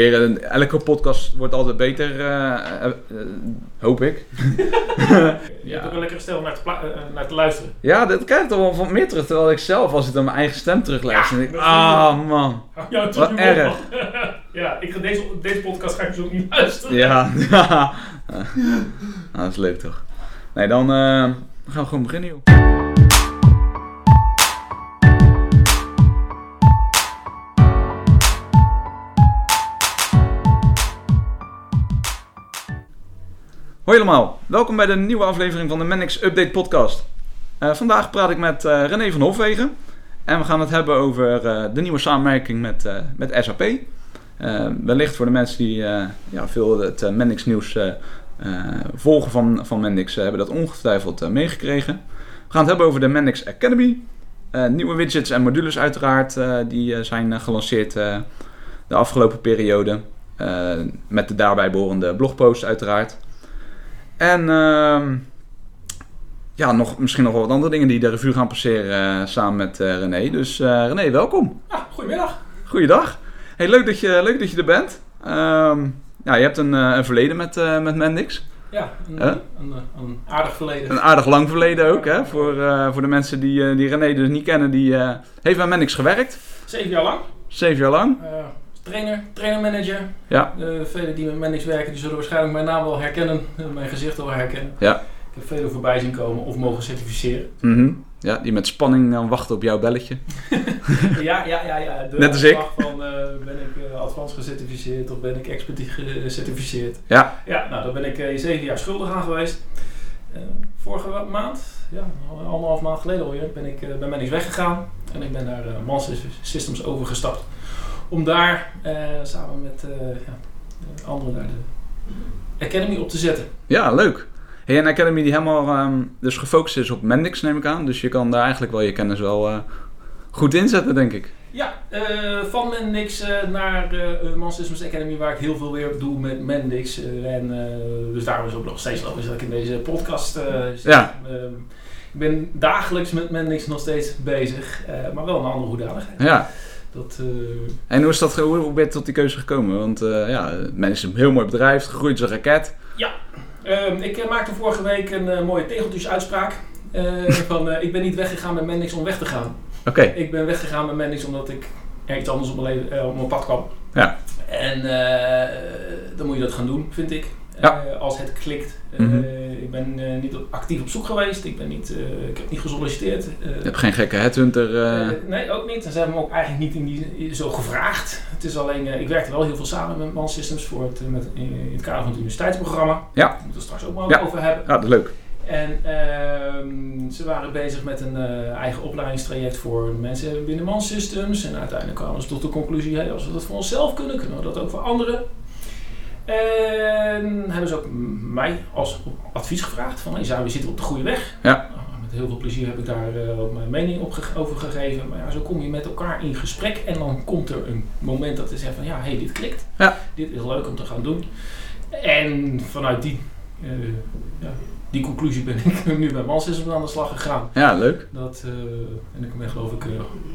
Elke podcast wordt altijd beter, eh, eh, eh, hoop ik. Je hebt ook een lekkere stel naar te, naar te luisteren. Ja, dat krijg ik toch wel van meer terug. Terwijl ik zelf, als ik dan mijn eigen stem terugluister, Ja, denk ik, ah man. Hou jou Wat niet erg. ja, ik ga deze, deze podcast ga ik dus ook niet luisteren. Ja, ja. Nou, dat is leuk toch. Nee, dan gaan we gewoon beginnen joh. Hoi allemaal, welkom bij de nieuwe aflevering van de Manix Update podcast. Eh, vandaag praat ik met eh, René van Hofwegen en we gaan het hebben over eh, de nieuwe samenwerking met, met SAP. Wellicht voor de mensen die ja, veel het uh, Mendix nieuws volgen van, van Mendix hebben dat ongetwijfeld meegekregen. We gaan het hebben over de Mendix Academy. Nieuwe widgets en modules uiteraard die zijn gelanceerd de afgelopen periode. Met de daarbij behorende blogpost uiteraard. En ehm, ja, nog, misschien nog wel wat andere dingen die de revue gaan passeren eh, samen met eh, René. Dus eh, René, welkom. Ja, goedemiddag. Goeiedag. Hey, leuk dat je, leuk dat je er bent. Ehm, ja, je hebt een, een verleden met, met Mendix. Ja, een, Huh? een, een aardig verleden. Een aardig lang verleden ook, hè? Voor, voor de mensen die, die René dus niet kennen. Die eh, heeft bij Mendix gewerkt. Zeven jaar lang. Zeven jaar lang. Trainer, trainer-manager. Ja. Eh, velen die met Mendix werken, die zullen waarschijnlijk mijn naam wel herkennen. eh, mijn gezicht wel herkennen. Ja. Ik heb velen voorbij zien komen of mogen certificeren. Mhm. Ja, die met spanning dan wachten op jouw belletje. ja, ja, ja. ja. De Net als ik. Van, eh, ben ik uh, advance gecertificeerd of ben ik expert gecertificeerd? Ja. Ja, nou daar ben ik zeven jaar schuldig aan geweest. Vorige maand, ja, anderhalf maand geleden alweer, ben ik bij Mendix weggegaan. En ik ben naar uh, Man Systems overgestapt. Om daar uh, samen met uh, ja, anderen daar de Academy op te zetten. Ja, leuk. Hey, een Academy die helemaal um, dus gefocust is op Mendix, neem ik aan. Dus je kan daar eigenlijk wel je kennis wel uh, goed inzetten, denk ik. Ja, uh, van Mendix uh, naar Systems Academy, waar ik heel veel weer doe met Mendix. en dus daarom is het ook nog steeds logisch dat ik in deze podcast zit. Ja. ik ben dagelijks met Mendix nog steeds bezig, eh, maar wel een andere hoedanigheid. Ja. Dat, uh... En hoe, is dat, hoe, hoe ben je tot die keuze gekomen? Want uh, ja, men is een heel mooi bedrijf, gegroeid als een raket. Ja, uh, ik maakte vorige week een mooie tegeltjesuitspraak. van ik ben niet weggegaan met Mendix om weg te gaan. Oké. Okay. Ik ben weggegaan met Mendix omdat ik er iets anders op mijn, leven, op mijn pad kwam. Ja. En dan moet je dat gaan doen, vind ik. Ja. als het klikt. Mm -hmm. ik ben niet actief op zoek geweest. Ik, ben niet, ik heb niet gesolliciteerd. je hebt geen gekke headhunter? Nee, ook niet. En ze hebben me ook eigenlijk niet in die, zo gevraagd. Het is alleen, ik werkte wel heel veel samen met Man Systems voor het, met, in het kader van het universiteitsprogramma. Ja. Daar moeten we straks ook maar ja. over hebben. Ja, dat is leuk. En uh, ze waren bezig met een uh, eigen opleidingstraject voor mensen binnen Man Systems. En uiteindelijk kwamen ze tot de conclusie, hey, als we dat voor onszelf kunnen, kunnen we dat ook voor anderen. En hebben ze ook mij als advies gevraagd van, hey, we zitten op de goede weg. Ja. Nou, met heel veel plezier heb ik daar ook mijn mening op over gegeven. Maar ja, zo kom je met elkaar in gesprek en dan komt er een moment dat je zegt van, ja, hey, dit klikt. Ja. Dit is leuk om te gaan doen. En vanuit die... Uh, ja, die conclusie ben ik nu bij Mansystems aan de slag gegaan. Ja, leuk. Dat, uh, en ik ben geloof ik uh,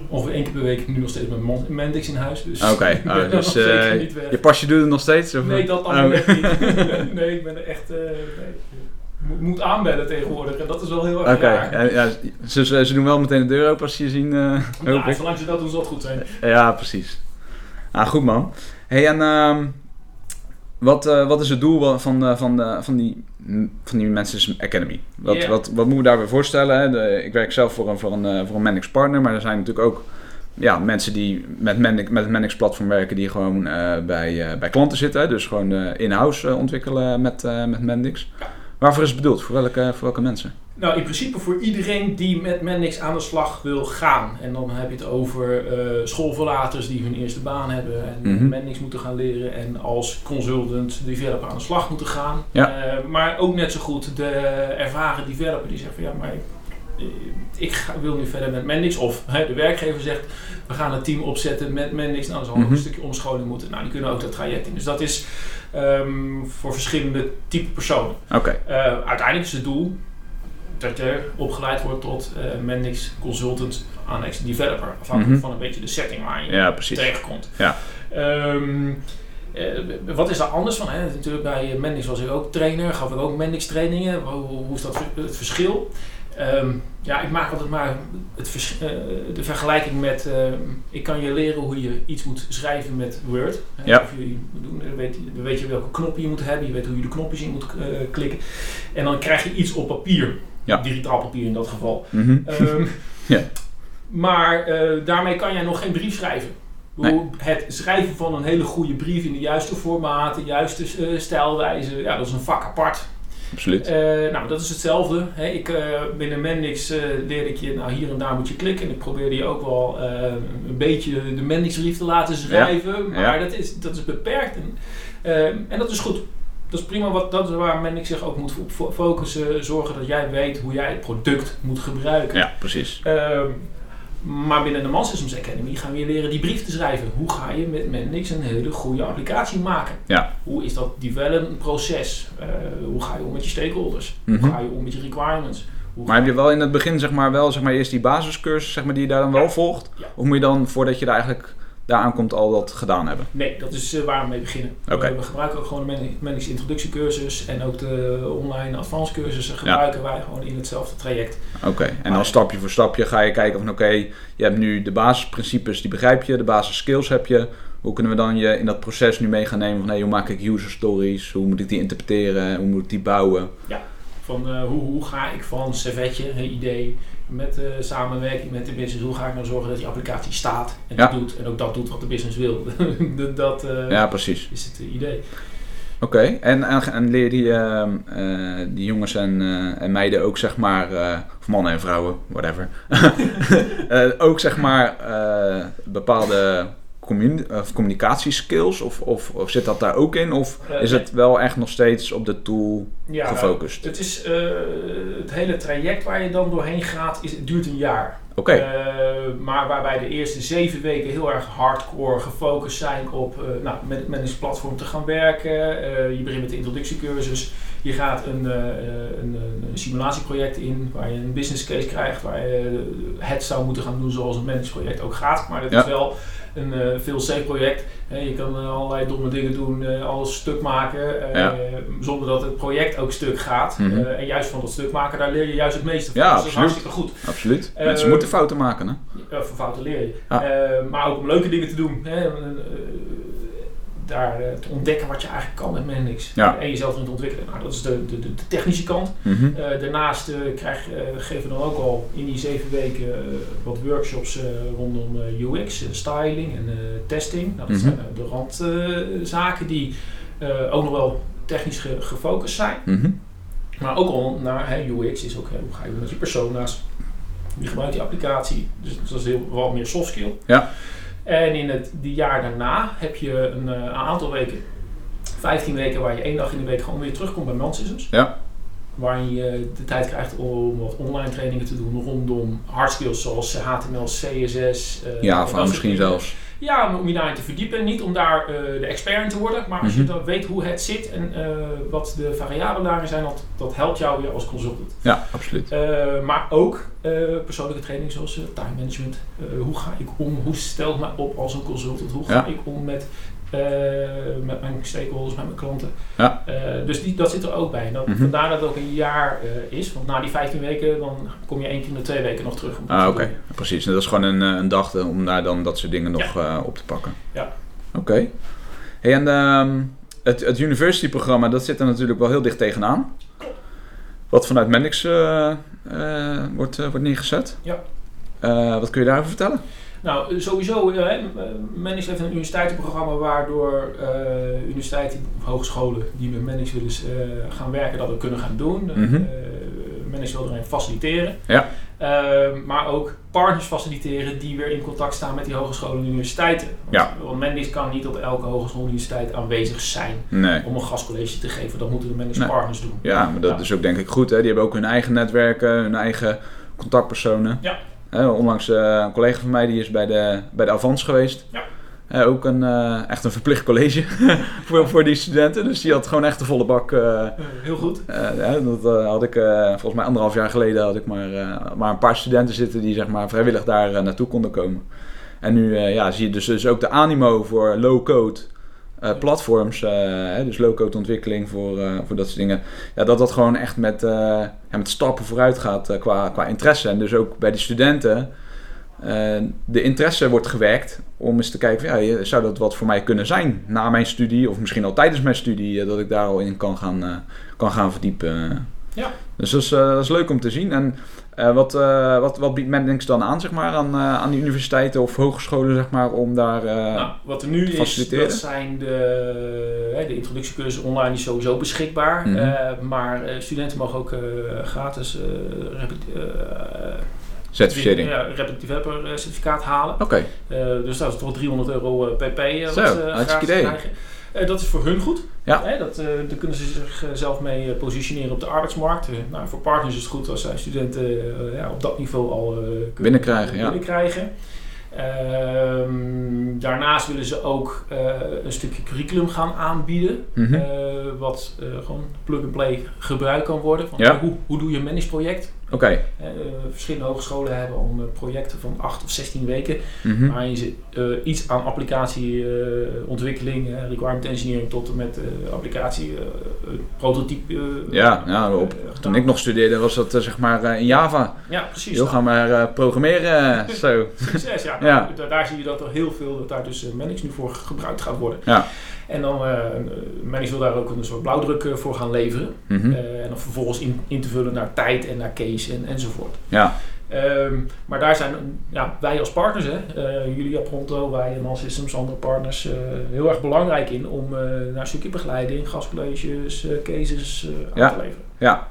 ongeveer één keer per week nu nog steeds met Mendix in huis. Dus Oké, okay. oh, dus uh, je pasje doet het nog steeds? Of? Nee, dat dan oh. niet. nee, ik ben er echt... Nee, moet, aanbellen tegenwoordig en dat is wel heel erg Oké, okay. ja, ze, ze, doen wel meteen de deur open als ze je zien, ja, zolang ze dat doen zal het goed zijn. Ja, precies. Ah, goed man. hey, en uh, wat, uh, wat is het doel van, uh, van, uh, van die van die Manchester Academy. Wat, Yeah. wat, wat moeten we daarbij voorstellen? Hè? De, ik werk zelf voor een, voor een, voor een Mendix partner, maar er zijn natuurlijk ook ja, mensen die met, Mendix, met het Mendix platform werken die gewoon bij, bij klanten zitten. Hè? Dus gewoon in-house ontwikkelen met, met Mendix. Waarvoor is het bedoeld? Voor welke, voor welke mensen? Nou, in principe voor iedereen die met Mendix aan de slag wil gaan. En dan heb je het over uh, schoolverlaters die hun eerste baan hebben en Mhm. mm -hmm. Mendix moeten gaan leren. En als consultant developer aan de slag moeten gaan. Ja. Uh, maar ook net zo goed de ervaren developer die zegt van ja, maar ik ga, wil nu verder met Mendix. Of hè, de werkgever zegt, we gaan een team opzetten met Mendix. Nou, dan zal Mhm. ook een stukje omscholing moeten. Nou, die kunnen ook dat traject in. Dus dat is um, voor verschillende type personen. Oké. Okay. Uh, uiteindelijk is het doel dat je opgeleid wordt tot uh, Mendix Consultant Annex Developer. Afhankelijk Mhm. van een beetje de setting waar je Ja, tegenkomt. Ja. Um, Eh, wat is daar anders van? Hè? Natuurlijk bij Mendix was ik ook trainer, gaf ik ook Mendix trainingen. Hoe, hoe is dat het verschil? Ehm, ja, ik maak altijd maar het vers, uh, de vergelijking met, uh, ik kan je leren hoe je iets moet schrijven met Word. Ja. Of je doen, dan, weet, dan weet je welke knoppen je moet hebben, je weet hoe je de knopjes in moet uh, klikken. En dan krijg je iets op papier, Ja. digitaal papier in dat geval. Mhm. Ehm, Ja. Maar daarmee kan jij nog geen brief schrijven. Nee. Het schrijven van een hele goede brief in de juiste formaat, de juiste stijlwijze, ja, dat is een vak apart. Absoluut. Uh, nou, dat is hetzelfde. Hè. Ik, uh, binnen Mendix uh, leerde ik je, nou hier en daar moet je klikken. En ik probeerde je ook wel een beetje de Mendix-brief te laten schrijven. Ja. Maar Ja. dat, is, dat is beperkt. En, en dat is goed. Dat is prima. Wat, dat is waar Mendix zich ook moet op focussen. Zorgen dat jij weet hoe jij het product moet gebruiken. Ja, precies. Ehm, maar binnen de Man Systems Academy gaan we je leren die brief te schrijven. Hoe ga je met Mendix een hele goede applicatie maken? Ja. Hoe is dat development proces? Uh, hoe ga je om met je stakeholders? Mhm. Hoe ga je om met je requirements? Hoe Maar heb je wel in het begin zeg maar wel zeg maar eerst die basiscursus zeg maar, die je daar dan wel volgt? Ja. Of moet je dan voordat je daar eigenlijk daar aankomt al dat gedaan hebben? Nee, dat is uh, waar we mee beginnen. Oké. Uh, we gebruiken ook gewoon de Mendix introductiecursus en ook de online advanced cursussen gebruiken wij gewoon in hetzelfde traject. Oké, en dan stapje voor stapje ga je kijken van oké, je hebt nu de basisprincipes, die begrijp je, de basis skills heb je. Hoe kunnen we dan je in dat proces nu mee gaan nemen van hey, hoe maak ik user stories, hoe moet ik die interpreteren, hoe moet ik die bouwen? Ja, van uh, hoe, hoe ga ik van servetje, een idee, met uh, samenwerking met de business, hoe ga ik nou zorgen dat die applicatie staat en Ja. dat doet en ook dat doet wat de business wil. dat uh, Ja, precies. is het idee. Oké, en, en, en leer die, uh, uh, die jongens en, en meiden ook zeg maar, of mannen en vrouwen, whatever, ook zeg maar bepaalde of communicatieskills of, of, of zit dat daar ook in? Of is het wel echt nog steeds op de tool ja, gefocust? Het, is, uh, het hele traject waar je dan doorheen gaat, is, het duurt een jaar. Okay. Uh, maar waarbij de eerste zeven weken heel erg hardcore gefocust zijn op uh, nou, met het managed platform te gaan werken. je begint met de introductiecursus. Je gaat een, een, een, simulatieproject in waar je een business case krijgt, waar je het zou moeten gaan doen zoals een managed project ook gaat. Maar dat Ja. is wel een uh, veel safe project. He, je kan uh, allerlei domme dingen doen, uh, alles stuk maken, Ja. zonder dat het project ook stuk gaat. Mhm. en juist van dat stuk maken, daar leer je juist het meeste van. Ja, dus dat is absoluut. hartstikke goed. Absoluut. Eh, Mensen moeten fouten maken, hè? Ja, van fouten leer je. Ja. Eh, maar ook om leuke dingen te doen. Hè. Daar eh, te ontdekken wat je eigenlijk kan met Mendix. Ja. En jezelf te ontwikkelen. Nou, dat is de, de, de technische kant. Mhm. Eh, daarnaast eh, krijg, geven we dan ook al in die zeven weken wat workshops rondom UX, styling en testing. Nou, dat Mhm. zijn de randzaken die ook nog wel technisch ge- gefocust zijn. Mhm. Maar ook al naar UX is ook hoe ga je met je persona's. Wie gebruikt die applicatie? Dus dat is heel, wat meer soft skill. Ja. En in het die jaar daarna heb je een, eh, een aantal weken, 15 weken, waar je één dag in de week gewoon weer terugkomt bij Mansystems. Ja. Waarin je de tijd krijgt om wat online trainingen te doen rondom hard skills zoals HTML, CSS. eh, Ja, van soort misschien zelfs. Ja, om je daarin te verdiepen. Niet om daar eh, de expert in te worden, maar als Mhm. je dan weet hoe het zit en eh, wat de variabelen daarin zijn, dat, dat helpt jou weer als consultant. Ja, absoluut. Eh, maar ook persoonlijke training zoals time management. Hoe ga ik om? Hoe stel ik me op als een consultant? Hoe ga Ja. ik om met, met mijn stakeholders, met mijn klanten? Ja. Eh, dus die, dat zit er ook bij. En dat, Mhm. Vandaar dat het ook een jaar eh, is. Want na die 15 weken dan kom je één keer in de twee weken nog terug. om Ah, oké. Precies. Dat is gewoon een, eh, een dag eh, om daar dan dat soort dingen nog eh, op te pakken. Ja. Oké. Hey, en ehm, het, het university programma, dat zit er natuurlijk wel heel dicht tegenaan. Wat vanuit Mendix eh, eh, wordt, eh, wordt neergezet. Ja. Eh, wat kun je daarover vertellen? Nou, sowieso, uh, Manage heeft een universiteitenprogramma waardoor uh, universiteiten hogescholen die met Manage willen uh, gaan werken, dat ook kunnen gaan doen. Uh, Manage wil erin faciliteren. Ja. Uh, maar ook partners faciliteren die weer in contact staan met die hogescholen en universiteiten. Want, Ja. want Manage kan niet op elke hogeschool en universiteit aanwezig zijn Nee. om een gastcollege te geven. Dat moeten de Manage Nee. partners doen. Ja, maar dat Ja. is ook denk ik goed. Hè? Die hebben ook hun eigen netwerken, hun eigen contactpersonen. Ja. Onlangs eh, een collega van mij die is bij de, bij de Avans geweest. Ja. Ook een, eh, echt een verplicht college voor, voor die studenten. Dus die had gewoon echt de volle bak. eh, Uh, heel goed. ja, dat had ik volgens mij anderhalf jaar geleden had ik maar, maar een paar studenten zitten die zeg maar vrijwillig daar naartoe konden komen. En nu ja, zie je dus, dus ook de animo voor low code eh, platforms, eh, dus low-code ontwikkeling voor, eh, voor dat soort dingen, ja, dat dat gewoon echt met, ja, met stappen vooruit gaat qua, qua interesse. En dus ook bij de studenten de interesse wordt gewekt om eens te kijken, van, ja, zou dat wat voor mij kunnen zijn na mijn studie of misschien al tijdens mijn studie, dat ik daar al in kan gaan, kan gaan verdiepen. Ja. Dus dat is, dat is leuk om te zien. En eh, wat, eh, wat, wat biedt Mendix dan aan, zeg maar, aan, eh, aan die universiteiten of hogescholen, zeg maar, om daar... Nou, wat er nu is, dat zijn de, de introductiecursus online is sowieso beschikbaar. Mhm. Maar studenten mogen ook gratis uh, certificering. ja, Rapid Developer certificaat halen. Oké, dus dat is toch 300 euro pp. Zo, wat gratis idee. krijgen. Eh, dat is voor hun goed. Ja. Hè, dat, eh, daar kunnen ze zichzelf mee eh, positioneren op de arbeidsmarkt. Nou, voor partners is het goed als zij studenten ja, op dat niveau al kunnen Binnenkrijgen, ja. binnenkrijgen. Ehm, daarnaast willen ze ook een stukje curriculum gaan aanbieden. Mhm. wat gewoon plug-and-play gebruikt kan worden. Van, Ja. hoe, hoe doe je een manageproject? Oké. Eh, verschillende hogescholen hebben al eh, projecten van 8 of 16 weken. Mhm. Waarin ze eh, iets aan applicatieontwikkeling, requirement engineering tot en met applicatie, prototype. Ja, ja, op-. Toen ik nog studeerde was dat zeg maar in Java. Ja, precies. Heel gaan maar programmeren. Zo. Succes, ja. Ja. Nou, da- daar zie je dat er heel veel, dat daar dus Manix nu voor gebruikt gaat worden. Ja. En dan, eh Manix wil daar ook een soort blauwdruk eh, voor gaan leveren. Mhm. Eh, en dan vervolgens in, in te vullen naar tijd en naar case en, enzovoort. Ja, Ehm, maar daar zijn ja, wij als partners, hè, eh, jullie op Pronto, wij en All Systems, andere partners, heel erg belangrijk in om naar een stukje begeleiding, gastcolleges, cases aan te leveren. ja.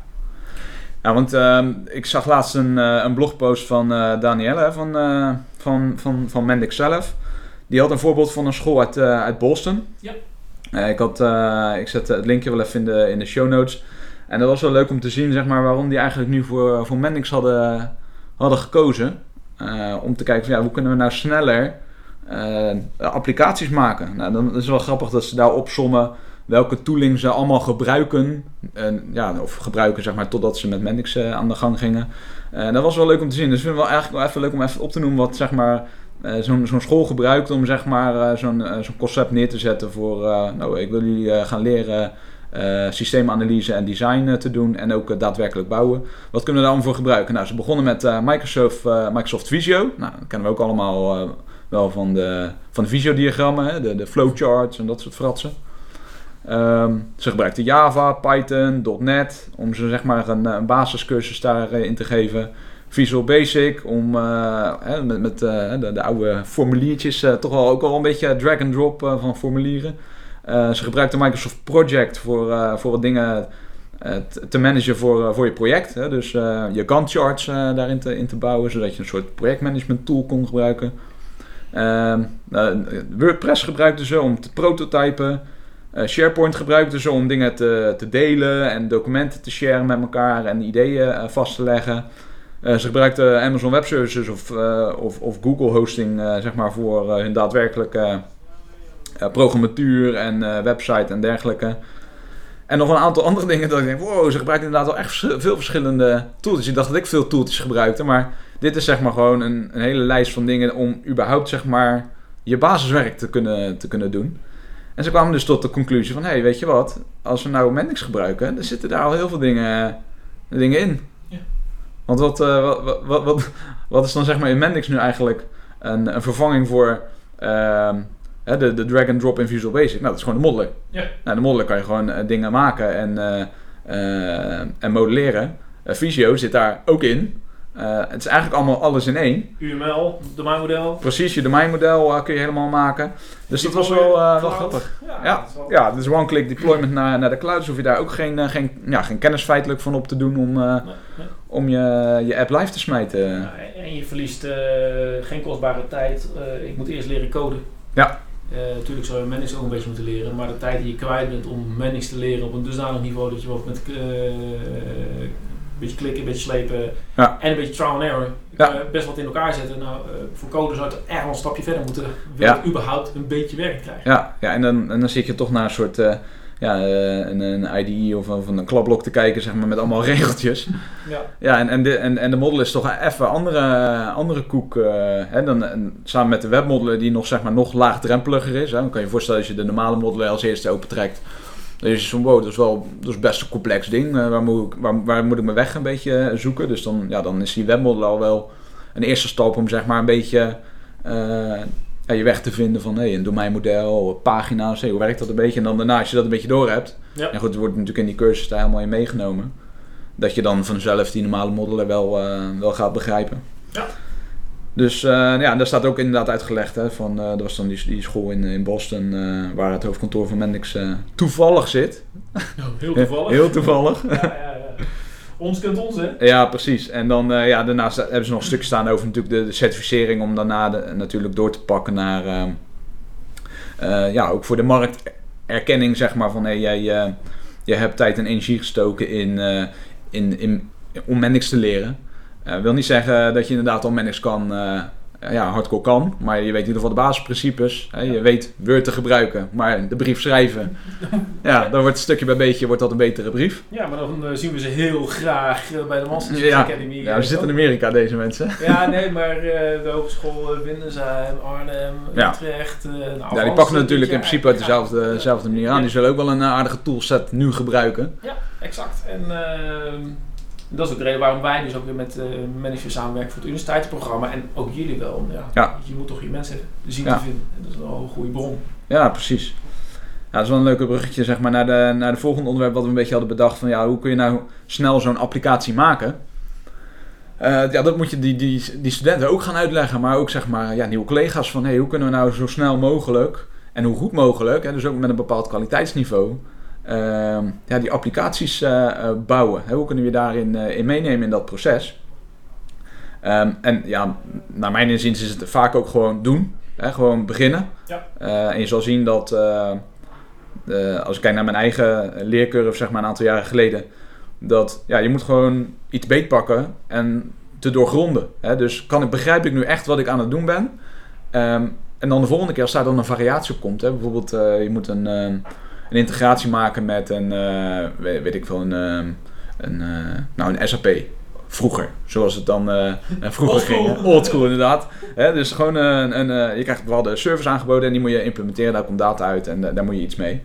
Ja, want ehm, ik zag laatst een, een blogpost van eh Danielle hè, van, van, van, van Mendix zelf. Die had een voorbeeld van een school uit, eh, uit Boston. Ja. Eh, ik, had, eh, ik zet het linkje wel even in de, in de show notes. En dat was wel leuk om te zien zeg maar, waarom die eigenlijk nu voor, voor Mendix hadden, hadden gekozen. Om te kijken van, ja, hoe kunnen we nou sneller applicaties maken. Nou, dan is het wel grappig dat ze daar opsommen welke tooling ze allemaal gebruiken. En, ja, of gebruiken zeg maar totdat ze met Mendix aan de gang gingen. Dat was wel leuk om te zien. Dus ik vind het wel eigenlijk wel even leuk om even op te noemen wat zeg maar eh, zo'n school gebruikt om zeg maar eh, zo'n eh, zo'n concept neer te zetten voor nou ik wil jullie gaan leren systeemanalyse en design te doen en ook daadwerkelijk bouwen. Wat kunnen we daar allemaal voor gebruiken? Nou, ze begonnen met Microsoft, Microsoft Visio. Nou, dat kennen we ook allemaal wel van de, van de Visio-diagrammen, de, de flowcharts en dat soort fratsen. Ehm, ze gebruikten Java, Python, .NET om ze zeg maar een, een basiscursus daarin te geven. Visual Basic om eh, met, met eh, de, de oude formuliertjes, eh, toch wel ook al een beetje drag and drop van formulieren. Ze gebruikten Microsoft Project voor, voor wat dingen te- managen voor, voor je project. Hè? Dus je Gantt charts daarin te, in te bouwen, zodat je een soort projectmanagement tool kon gebruiken. Ehm, eh, WordPress gebruikten ze om te prototypen. SharePoint gebruikten ze om dingen te, te delen en documenten te sharen met elkaar en ideeën vast te leggen. Eh, ze gebruikten Amazon Web Services of, eh, of, of Google Hosting eh, zeg maar voor hun daadwerkelijke programmatuur en website en dergelijke. En nog een aantal andere dingen dat ik denk, wow, ze gebruiken inderdaad wel echt veel verschillende tools. Ik dacht dat ik veel tools gebruikte, maar dit is zeg maar gewoon een, een hele lijst van dingen om überhaupt zeg maar je basiswerk te kunnen, te kunnen doen. En ze kwamen dus tot de conclusie van, hé, hey, weet je wat, als we nou Mendix gebruiken, dan zitten daar al heel veel dingen, dingen in. Want wat, eh, wat, wat, wat, wat is dan zeg maar in Mendix nu eigenlijk een, een vervanging voor ehm, de, de drag and drop in Visual Basic? Nou, dat is gewoon de modeler. Ja. Nou, de modeler kan je gewoon eh, dingen maken en, eh, en modelleren. Visio zit daar ook in. Eh, het is eigenlijk allemaal alles in één. UML, domeinmodel. Precies, je domeinmodel eh, kun je helemaal maken. Dus dat was wel, eh, wel grappig. Ja, wel- Ja, dus one-click deployment naar, naar de cloud. Dus hoef je daar ook geen, geen, ja, geen kennis feitelijk van op te doen om, Nee, nee. om je, je app live te smijten. Ja, en je verliest geen kostbare tijd. Ik moet eerst leren coden. Ja. Natuurlijk zou je Manix ook een beetje moeten leren, maar de tijd die je kwijt bent om Manix te leren op een dusdanig niveau dat je wat met beetje klikken, een beetje slepen Ja. en een beetje trial and error Ja. je best wat in elkaar zetten. Nou, eh, voor code zou het echt wel een stapje verder moeten, wil Ja. het überhaupt een beetje werk krijgen. Ja, ja en, dan, en dan zit je toch naar een soort eh, ja, eh, een, een IDE of, of een klapblok te kijken, zeg maar, met allemaal regeltjes. Ja. Ja, en, en, de, en, en de model is toch even andere, andere koek. eh, hè, dan, en samen met de webmodeler die nog, zeg maar, nog laagdrempeliger is. Hè. Dan kan je je voorstellen als je de normale modeler als eerste opentrekt. Dan is wow, dat is wel dat is best een complex ding. eh, waar, moet ik, waar, waar moet ik mijn weg een beetje eh, zoeken? Dus dan, ja, dan is die webmodeler al wel een eerste stap om zeg maar een beetje eh, ja, je weg te vinden van hey, een domeinmodel, pagina's, hey, hoe werkt dat een beetje? En dan daarna, als je dat een beetje door hebt, Ja. en goed, het wordt natuurlijk in die cursus daar helemaal in meegenomen, dat je dan vanzelf die normale modeler wel, wel gaat begrijpen. Ja. Dus eh, ja, daar staat ook inderdaad uitgelegd, hè, van, dat was dan die, die school in, in Boston, eh, waar het hoofdkantoor van Mendix toevallig zit. Heel toevallig. Heel toevallig. Ja, ja, ja. Ons kent ons, hè? Ja, precies. En dan ja, daarnaast hebben ze nog een stukje staan over natuurlijk de, de certificering om daarna de- natuurlijk door te pakken naar ehm, eh, ja, ook voor de markterkenning, zeg maar, van hey, jij je hebt tijd en energie gestoken in, in, in, om Mendix te leren. Eh wil niet zeggen dat je inderdaad al Mendix kan, eh, ja, hardcore kan, maar je weet in ieder geval de basisprincipes. Hè? Je weet Word te gebruiken, maar de brief schrijven, ja, dan wordt stukje bij beetje wordt dat een betere brief. Ja, maar dan eh, zien we ze heel graag bij de Masters Ja. Academy. Ja, we zitten in Amerika, deze mensen. Ja, nee, maar de hogeschool uh, Windesheim, Arnhem, Ja. Utrecht. nou, Ja, die pakken natuurlijk in principe uit dezelfde, dezelfde manier aan. Die zullen ook wel een aardige toolset nu gebruiken. Ja, exact. En ehm, dat is ook de reden waarom wij dus ook weer met uh, managers samenwerken voor het universiteitsprogramma. En ook jullie wel. Ja, Ja. Je moet toch je mensen zien Ja. te vinden. En dat is wel een goede bron. Ja, precies. Ja, dat is wel een leuke bruggetje zeg maar, naar, de, naar de volgende onderwerp wat we een beetje hadden bedacht. Van, ja, hoe kun je nou snel zo'n applicatie maken? Eh, ja, dat moet je die, die, die studenten ook gaan uitleggen. Maar ook zeg maar, ja, nieuwe collega's van hey, hoe kunnen we nou zo snel mogelijk en hoe goed mogelijk, hè, dus ook met een bepaald kwaliteitsniveau, ja, die applicaties eh, eh, bouwen. Hè, hoe kunnen we je daarin eh, in meenemen in dat proces? Ehm, en ja, naar mijn inziens is het vaak ook gewoon doen. Hè, gewoon beginnen. Ja. En je zal zien dat, als ik kijk naar mijn eigen leercurve, zeg maar een aantal jaren geleden, dat ja, je moet gewoon iets beetpakken en te doorgronden. Hè? Dus kan ik, begrijp ik nu echt wat ik aan het doen ben? Ehm, en dan de volgende keer als daar dan een variatie op komt, hè? bijvoorbeeld je moet een, ehm, een integratie maken met een, eh, weet, weet ik veel, een, ehm, een, eh, nou, een SAP. Vroeger, zoals het dan eh, vroeger Oldschool. ging. Oldschool inderdaad. Dus gewoon een, een, je krijgt een bepaalde service aangeboden en die moet je implementeren. Daar komt data uit en daar moet je iets mee.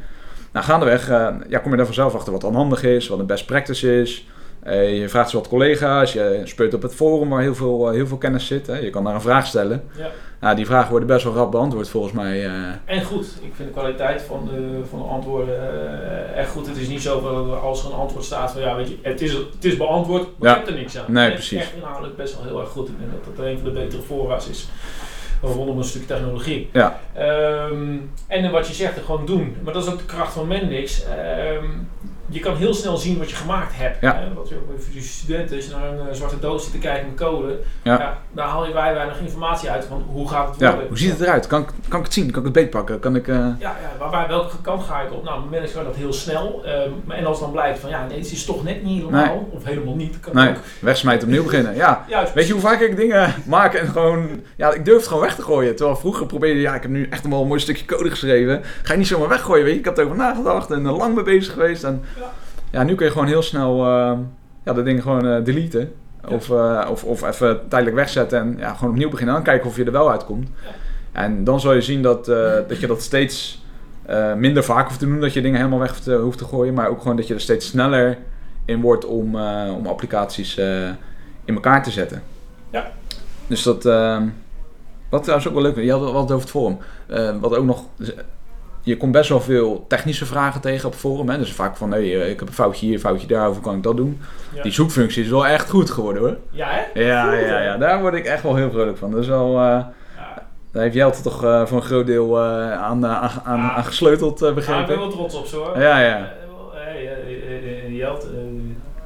Nou, gaandeweg ja, kom je daar vanzelf achter wat handig is, wat een best practice is. Je vraagt eens wat collega's, je speurt op het forum waar heel veel, heel veel kennis zit. Hè. Je kan daar een vraag stellen. Ja. Nou, die vragen worden best wel rap beantwoord volgens mij. eh. En goed, ik vind de kwaliteit van de, van de antwoorden eh, echt goed. Het is niet zo dat als er een antwoord staat van ja, weet je, het is, het is beantwoord, maar Ja. hebt er niks aan. Nee, Het is precies. echt inhoudelijk best wel heel erg goed. Ik denk dat dat een van de betere fora's is rondom een stuk technologie. Ja. Ehm, en wat je zegt, gewoon doen. Maar dat is ook de kracht van Mendix. Ehm, je kan heel snel zien wat je gemaakt hebt. Ja. Hè? Wat je ook voor je studenten, als je naar een eh, zwarte doos zit te kijken met code, Ja. ja, daar haal je vrij weinig informatie uit van hoe gaat het ja, worden. hoe ziet het eruit? Kan ik, kan ik het zien? Kan ik het beetpakken? Kan ik... eh, Ja, ja waar, waar- welke kant ga ik op? Nou, manage kan dat heel snel. Ehm, maar en als dan blijkt van ja, nee, het is toch net niet helemaal, of helemaal niet, kan Nee. ook. wegsmijten, opnieuw beginnen. Ja, Juist, Weet je hoe vaak ik dingen maak en gewoon... Ja, ik durf het gewoon weg te gooien. Terwijl vroeger probeerde. Ja, ik heb nu echt wel een mooi stukje code geschreven. Ga je niet zomaar weggooien, weet je. Ik heb erover nagedacht en er lang mee bezig geweest. En Ja. nu kun je gewoon heel snel... eh, ja, dat ding gewoon eh, deleten. Ja. Of, eh, of, of even tijdelijk wegzetten en ja, gewoon opnieuw beginnen. En dan kijken of je er wel uitkomt. Ja. En dan zal je zien dat, dat je dat steeds minder vaak hoeft te doen. Dat je dingen helemaal weg hoeft te, hoeft te gooien. Maar ook gewoon dat je er steeds sneller in wordt om, om applicaties in elkaar te zetten. Ja. Dus dat... wat trouwens ook wel leuk is, je had het wat over het forum. Wat ook nog... Je komt best wel veel technische vragen tegen op forum. Hè? Dus vaak van, hey, eh, ik heb een foutje hier, een foutje daar, hoe kan ik dat doen? Ja. Die zoekfunctie is wel echt goed geworden hoor. Ja, hè? Ja, ja, ja, daar word ik echt wel heel vrolijk van. Dat is wel, Ja. daar heeft Jelte toch eh, voor een groot deel aan, aan, aan, Ja. gesleuteld, eh, Ja, ik begrepen. ben wel trots op hoor. Ja, ja. Hey, Jelt,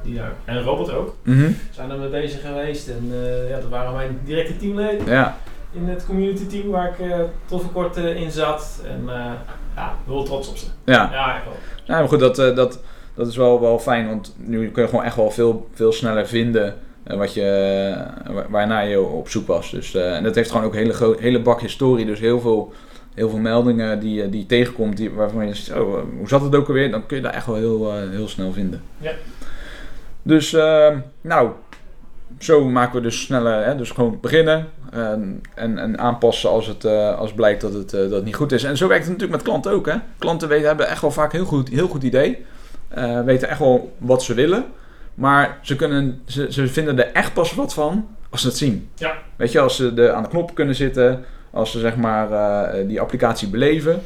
daar, en Robert ook, Mhm. zijn er mee bezig geweest. En ja, dat waren mijn directe teamleden Ja, in het community team waar ik eh, tot voor kort eh, in zat. En eh, ja, wel trots op ze. ja. Ja, echt wel. Nou, maar goed, dat, dat, dat is wel, wel fijn, want nu kun je gewoon echt wel veel, veel sneller vinden wat je, wa- waarnaar je op zoek was. Dus, en dat heeft gewoon ook een hele, hele bak historie, dus heel veel heel veel meldingen die, je- die je tegenkomt, die, waarvan je zegt, oh, hoe zat het ook alweer? Dan kun je daar echt wel heel, heel snel vinden. Ja. Dus, nou, zo maken we dus sneller, hè, dus gewoon beginnen en, en, en aanpassen als het eh, als blijkt dat het, eh, dat het niet goed is. En zo werkt het natuurlijk met klanten ook. Hè. Klanten weten, hebben echt wel vaak een heel goed, heel goed idee, Eh, weten echt wel wat ze willen, maar ze, kunnen, ze, ze vinden er echt pas wat van als ze het zien. Ja. Weet je, als ze de, aan de knop kunnen zitten, als ze zeg maar die applicatie beleven.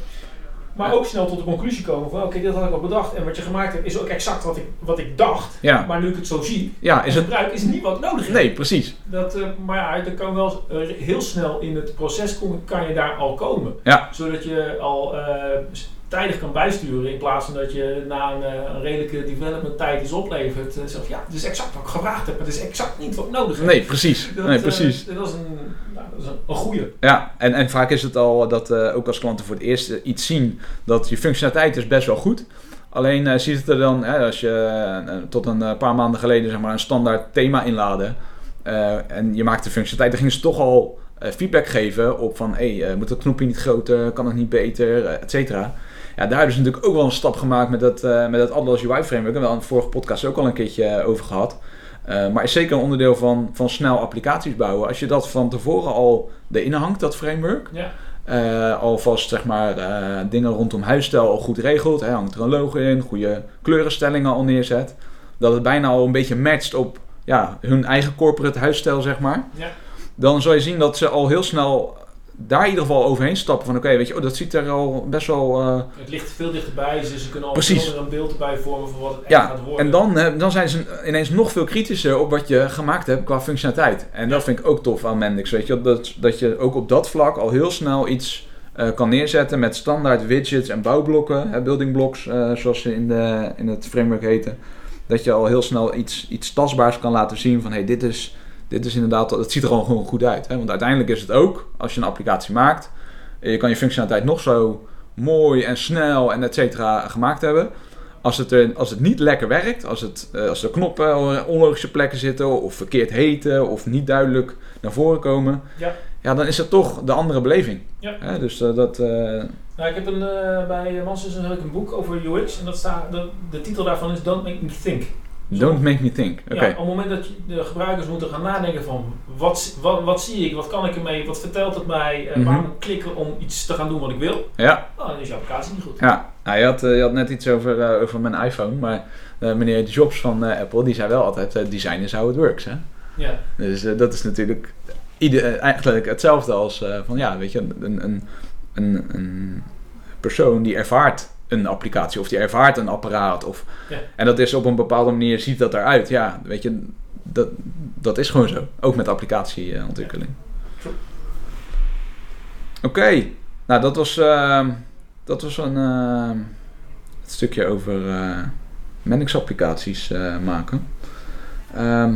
Maar ook snel tot de conclusie komen van oké, dit had ik al bedacht. En wat je gemaakt hebt is ook exact wat ik, wat ik dacht. Ja, Maar nu ik het zo zie, ja is het... gebruik, is het niet wat nodig heb. Nee, precies. Dat, eh, maar ja, dan kan wel eh, heel snel in het proces komen, kan je daar al komen. Ja. Zodat je al eh, tijdig kan bijsturen in plaats van dat je na een, eh, een redelijke development tijd iets oplevert. eh, zegt ja, dit is exact wat ik gevraagd heb, maar het is exact niet wat ik nodig heb. Nee, precies. Dat, Nee, eh, precies. dat is een, nou, dat is een, een goede. Ja, en, en vaak is het al dat eh, ook als klanten voor het eerst iets zien dat je functionaliteit is best wel goed. Alleen ziet het er dan, hè, als je tot een paar maanden geleden zeg maar, een standaard thema inladen en je maakt de functionaliteit, dan gingen ze toch al feedback geven op van, hey, moet dat knopje niet groter, kan het niet beter, et cetera. Ja, daar hebben ze natuurlijk ook wel een stap gemaakt met dat, eh, met dat Atlas UI framework. Daar hebben we in de vorige podcast ook al een keertje eh, over gehad. Eh, maar is zeker een onderdeel van, van snel applicaties bouwen. Als je dat van tevoren al erin hangt, dat framework. Ja. eh, alvast zeg maar dingen rondom huisstijl al goed regelt. Hè, hangt er een logo in, goede kleurenstellingen al neerzet. Dat het bijna al een beetje matcht op ja, hun eigen corporate huisstijl, zeg maar. Ja. Dan zal je zien dat ze al heel snel daar in ieder geval overheen stappen van oké, weet je, oh, dat ziet er al best wel... eh, Het ligt veel dichterbij, dus ze kunnen al Precies. een beeld erbij vormen van wat het echt Ja, gaat worden. En dan, eh, dan zijn ze ineens nog veel kritischer op wat je gemaakt hebt qua functionaliteit. En dat vind ik ook tof aan Mendix. Weet je, dat, dat je ook op dat vlak al heel snel iets eh, kan neerzetten met standaard widgets en bouwblokken, hè, building blocks, zoals ze in, de, in het framework heten. Dat je al heel snel iets, iets tastbaars kan laten zien van hey, dit is, dit is inderdaad, het ziet er al gewoon goed uit. Hè? Want uiteindelijk is het ook, als je een applicatie maakt, je kan je functionaliteit nog zo mooi en snel en et cetera gemaakt hebben. Als het, er, als het niet lekker werkt, als, het, eh, als de knoppen op onlogische plekken zitten, of verkeerd heten, of niet duidelijk naar voren komen, Ja. ja, dan is het toch de andere beleving. Ja. Hè, dus eh, dat. eh, Nou, ik heb een, eh, bij Masters heb ik een boek over UX en dat staat, de, de titel daarvan is Don't Make Me Think. Don't make me think. Oké. Ja, op het moment dat de gebruikers moeten gaan nadenken van wat, wat, wat zie ik, wat kan ik ermee, wat vertelt het mij, Mhm. waar moet ik klikken om iets te gaan doen wat ik wil, Ja, nou, dan is je applicatie niet goed. ja. Nou, je, had, eh, je had net iets over, eh, over mijn iPhone, maar eh, meneer Jobs van Apple, die zei wel altijd: design is how it works. Hè? Ja. Dus dat is natuurlijk ieder, eigenlijk hetzelfde als van ja, weet je, een, een, een, een persoon die ervaart een applicatie of die ervaart een apparaat. Of, Ja. En dat is op een bepaalde manier, ziet dat eruit. Ja, weet je, dat, dat is gewoon zo. Ook met applicatieontwikkeling. Oké, nou dat was, eh, dat was een eh, het stukje over eh Mendix applicaties eh, maken. Ehm,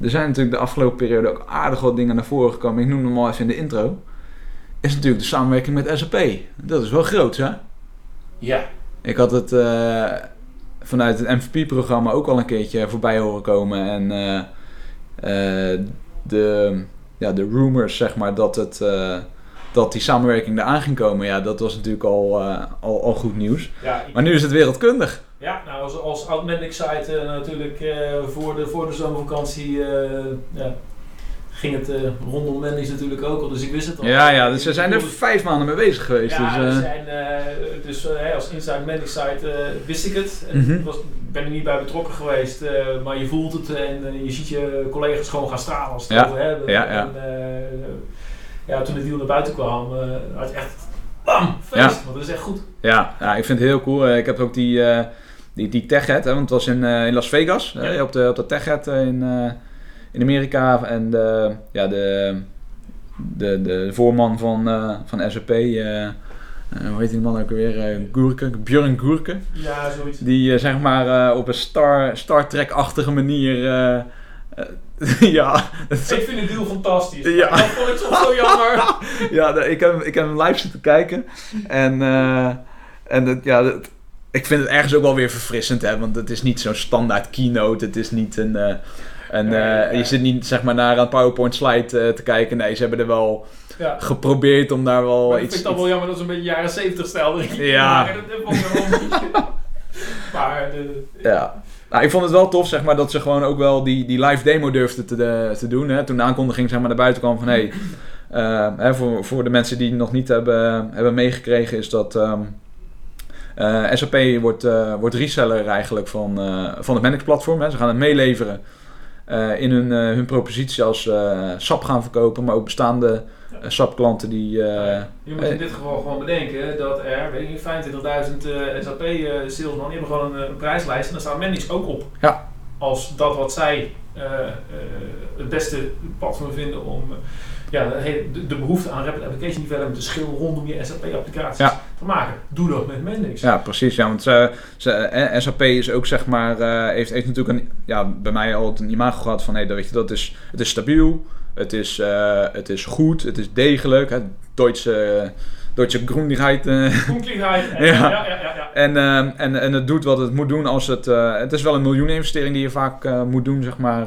er zijn natuurlijk de afgelopen periode ook aardig wat dingen naar voren gekomen. Ik noem hem al even in de intro. Is natuurlijk de samenwerking met SAP. Dat is wel groot, hè? Ja. Ik had het eh, vanuit het MVP-programma ook al een keertje voorbij horen komen. En eh, eh, de, ja, de rumors, zeg maar, dat, het, dat die samenwerking eraan ging komen. Ja, dat was natuurlijk al, al, al goed nieuws. Ja, Maar nu is het wereldkundig. Ja, nou als, als site eh, natuurlijk voor, de, voor de zomervakantie ja, ging het eh, rondom Mendy's natuurlijk ook al, dus ik wist het al. Ja, ja, dus ze zijn er vijf maanden mee bezig geweest. Ja, dus, eh, zijn, eh, dus als Inside Mendy site wist ik het. Mhm. ik was, ik ben er niet bij betrokken geweest, maar je voelt het en je ziet je collega's gewoon gaan stralen als het Ja, over hebben. ja, ja. En, ja, toen de deal naar buiten kwam, had je echt bam, feest, Ja. want dat is echt goed. Ja, ja, ik vind het heel cool. Ik heb ook die, die, die TechHead, hè, want het was in, in Las Vegas, Ja. op de, op de TechHead eh, in, in Amerika. En de, ja, de, de, de voorman van, eh, van SAP, eh, eh, hoe heet die man ook alweer? Eh Goerke, Björn Goerke. Ja, zoiets. Die zeg maar op een Star, Star Trek-achtige manier... ja, het Ik vind de deal fantastisch. Ja. Dat vond ik soms zo jammer. ja, ik, heb, ik heb hem live zitten kijken. En, en het, ja, het- ik vind het ergens ook wel weer verfrissend, hè, want het is niet zo'n standaard keynote. Het is niet een. Nee, eh. Je zit niet zeg maar naar een PowerPoint slide eh, te kijken. Nee, ze hebben er wel Ja. geprobeerd om daar wel Maar ik iets... vind het dan wel jammer dat ze een beetje jaren 70 stijl Ja. Maar de, Ja. Nou, ik vond het wel tof, zeg maar, dat ze gewoon ook wel die, die live demo durfden te, de- te doen. Hè? Toen de aankondiging zeg maar, naar buiten kwam van... Hey, eh, hè, voor, voor de mensen die het nog niet hebben, hebben meegekregen is dat... ehm, eh, SAP wordt, eh, wordt reseller eigenlijk van, eh, van het Mendix-platform. Hè. Ze gaan het meeleveren eh, in hun, eh, hun propositie als eh, SAP gaan verkopen. Maar ook bestaande eh, SAP-klanten die... je moet in dit geval gewoon bedenken dat er weet je, 25.000 eh, SAP eh, salesman die hebben gewoon een, een prijslijst en daar staat Mendix ook op. Ja. Als dat wat zij het beste platform vinden om ja, de, de, behoefte aan rapid application development, de schil rondom je SAP-applicaties Ja. te maken. Doe dat met Mendix. Ja, precies. Ja, want ze, eh, SAP is ook zeg maar, eh, heeft, heeft natuurlijk een, ja, bij mij altijd een imago gehad van, hé, dat weet je, dat is, het is stabiel, het is, eh, het is goed, het is degelijk, hè, Duitse, Duitse Groenigheid. eh, Ja. ja. Ja, ja, en, ehm, en, en het doet wat het moet doen als het, eh, het is wel een miljoeneninvestering die je vaak eh, moet doen, zeg maar,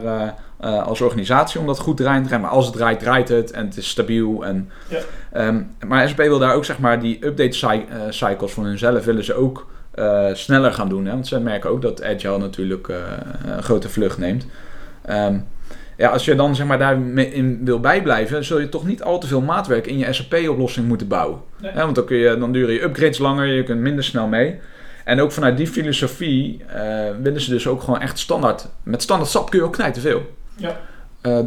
eh, als organisatie, om dat goed te rijden. Maar als het draait, draait het en het is stabiel. En, Ja. Ehm, maar SAP wil daar ook, zeg maar, die update cy- eh, cycles van hunzelf willen ze ook eh, sneller gaan doen. Hè? Want ze merken ook dat Agile natuurlijk een grote vlucht neemt. Ehm, ja, als je dan zeg maar, daarin wil bijblijven, zul je toch niet al te veel maatwerk in je SAP-oplossing moeten bouwen. Nee. Want dan, kun je, dan duren je upgrades langer, je kunt minder snel mee. En ook vanuit die filosofie willen ze dus ook gewoon echt standaard. Met standaard SAP kun je ook knijten veel. Ja. Eh,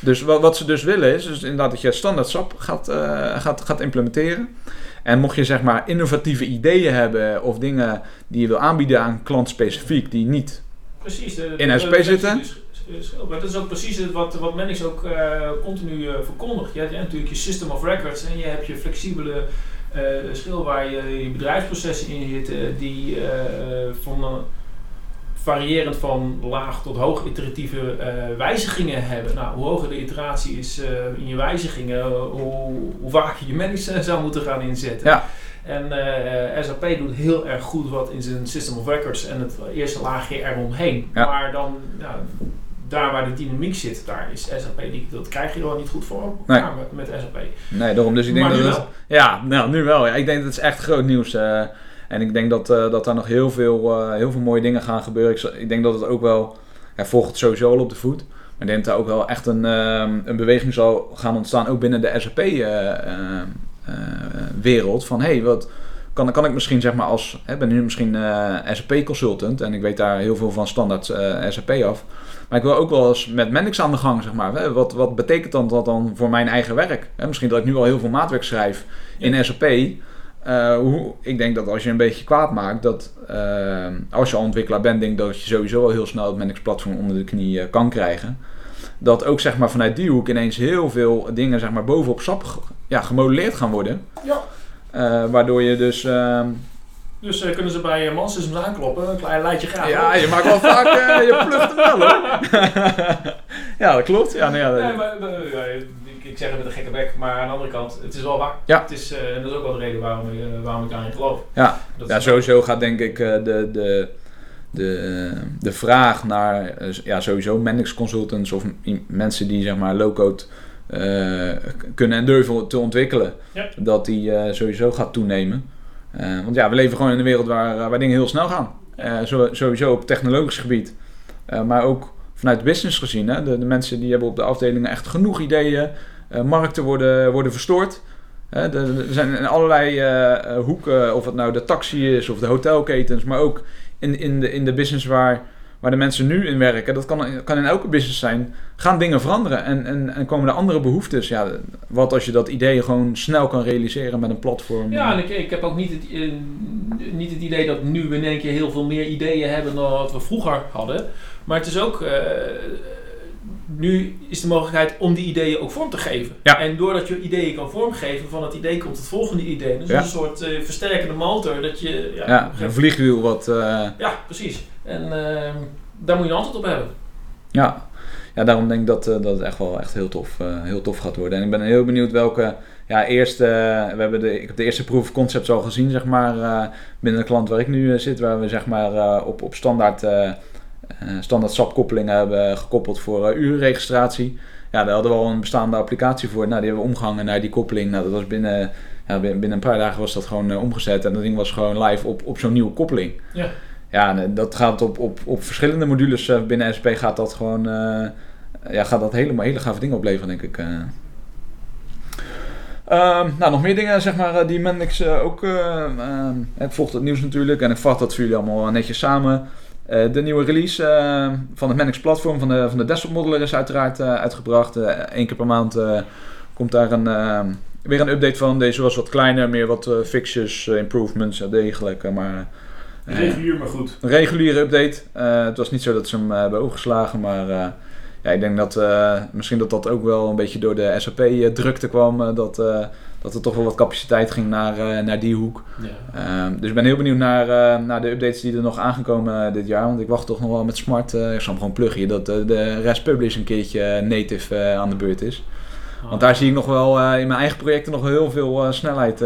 dus wat, wat ze dus willen is, is inderdaad dat je standaard SAP gaat, eh, gaat, gaat implementeren. En mocht je zeg maar innovatieve ideeën hebben of dingen die je wil aanbieden aan klant specifiek die niet Precies. De, In de- SAP de- zitten? Maar dat is ook precies het wat, wat ook eh, continu verkondigt. Je hebt natuurlijk je system of records en je hebt je flexibele schil waar je, je bedrijfsprocessen in zitten die van variërend van laag tot hoog iteratieve eh, wijzigingen hebben. Nou, hoe hoger de iteratie is eh, in je wijzigingen, hoe, hoe vaker je eh, zou moeten gaan inzetten. Ja. En eh, SAP doet heel erg goed wat in zijn System of Records en het eerste laagje eromheen. Ja. Maar dan, nou, daar waar de dynamiek zit, daar is SAP, die, dat krijg je gewoon niet goed voor elkaar met, met SAP. Nee, daarom. Dus ik denk maar dat het- wel. Ja, nou, nu wel. Ja. Ik denk dat het is echt groot nieuws. eh en ik denk dat, eh, dat daar nog heel veel, eh, heel veel mooie dingen gaan gebeuren. Ik, ik denk dat het ook wel... Hij volgt het sowieso al op de voet. Maar ik denk dat er ook wel echt een, ehm, een beweging zal gaan ontstaan. Ook binnen de SAP-wereld. van, hé, hey, wat... Kan, kan ik misschien zeg maar als... Ik ben nu misschien eh, SAP-consultant. En ik weet daar heel veel van standaard eh, SAP af. Maar ik wil ook wel eens met Mendix aan de gang, zeg maar. Hè, Wat, wat betekent dan dat dan voor mijn eigen werk? Hè, misschien dat ik nu al heel veel maatwerk schrijf in SAP. Eh, hoe, ik denk dat als je een beetje kwaad maakt, dat eh, als je al ontwikkelaar bent, denk dat je sowieso al heel snel het Mendix platform onder de knie eh, kan krijgen. Dat ook zeg maar vanuit die hoek ineens heel veel dingen zeg maar bovenop SAP ja, gemodelleerd gaan worden. Ja. Eh, waardoor je dus... ehm, Dus kunnen ze bij uh, Mansystems aankloppen, een klein lijntje graag. ja, je maakt wel vaak... eh, je plucht hem wel hoor. ja, dat klopt. Ja, nou ja, dat- Nee, maar, ja, ik, zeg het met een gekke bek, maar aan de andere kant, het is wel waar. Ja. Het is, eh, en dat is ook wel de reden waarom, eh, waarom ik daarin geloof. Ja. Dat Ja, sowieso gaat denk ik eh, de, de, de, de vraag naar ja, sowieso Mendix consultants of mensen die zeg maar low-code kunnen en durven te ontwikkelen, Ja. dat die sowieso gaat toenemen. Want ja, we leven gewoon in een wereld waar, waar dingen heel snel gaan. Sowieso op technologisch gebied, maar ook vanuit business gezien. Hè? De, de mensen die hebben op de afdelingen echt genoeg ideeën. Eh, markten worden, worden verstoord. Er zijn in allerlei eh, eh, hoeken, of het nou de taxi is of de hotelketens, maar ook in, in, de, in de business waar, waar de mensen nu in werken, dat kan, kan in elke business zijn, gaan dingen veranderen en, en, en komen er andere behoeftes. Ja, wat als je dat idee gewoon snel kan realiseren met een platform? Ja, en ik, ik heb ook niet het, niet het idee dat nu we in één keer heel veel meer ideeën hebben dan wat we vroeger hadden. Maar het is ook, nu is de mogelijkheid om die ideeën ook vorm te geven. Ja. En doordat je ideeën kan vormgeven, van het idee komt het volgende idee. Dus Ja. een soort eh, versterkende motor dat je... Ja, ja, een vliegwiel wat... eh, ja, precies. En ehm, daar moet je een antwoord op hebben. Ja. ja, daarom denk ik dat, eh, dat het echt wel echt heel tof, heel tof gaat worden. En ik ben heel benieuwd welke ja, eerste... we hebben de, ik heb de eerste concepts al gezien, zeg maar, binnen de klant waar ik nu zit. Waar we zeg maar op, op standaard, standaard SAP-koppelingen hebben gekoppeld voor eh, urenregistratie. ja, daar hadden we al een bestaande applicatie voor. Nou, die hebben we omgehangen naar die koppeling. Nou, dat was binnen, ja, binnen een paar dagen was dat gewoon omgezet. En dat ding was gewoon live op, op zo'n nieuwe koppeling. Ja. Ja, dat gaat op, op, op verschillende modules binnen SP gaat dat gewoon... ja, gaat dat helemaal hele gave dingen opleveren, denk ik. Ehm, nou, nog meer dingen zeg maar, die Mendix ook. Uh, ik volg het nieuws natuurlijk en ik vat dat voor jullie allemaal netjes samen. Uh, de nieuwe release van het Mendix platform van de, van de desktop modeler is uiteraard uitgebracht. Eén keer per maand komt daar een, weer een update van. Deze was wat kleiner, meer wat fixes, improvements, ja, degelijk. maar, regulier, maar goed. Een reguliere update. het was niet zo dat ze hem hebben overgeslagen, maar ja, ik denk dat misschien dat dat ook wel een beetje door de SAP-drukte kwam. Dat, dat er toch wel wat capaciteit ging naar, naar die hoek. Ja. Ehm, dus ik ben heel benieuwd naar, naar de updates die er nog aangekomen dit jaar. Want ik wacht toch nog wel met Smart. ik zal hem gewoon pluggen dat de Rest Publish een keertje native aan de beurt is. Oh. Want daar zie ik nog wel in mijn eigen projecten nog heel veel snelheid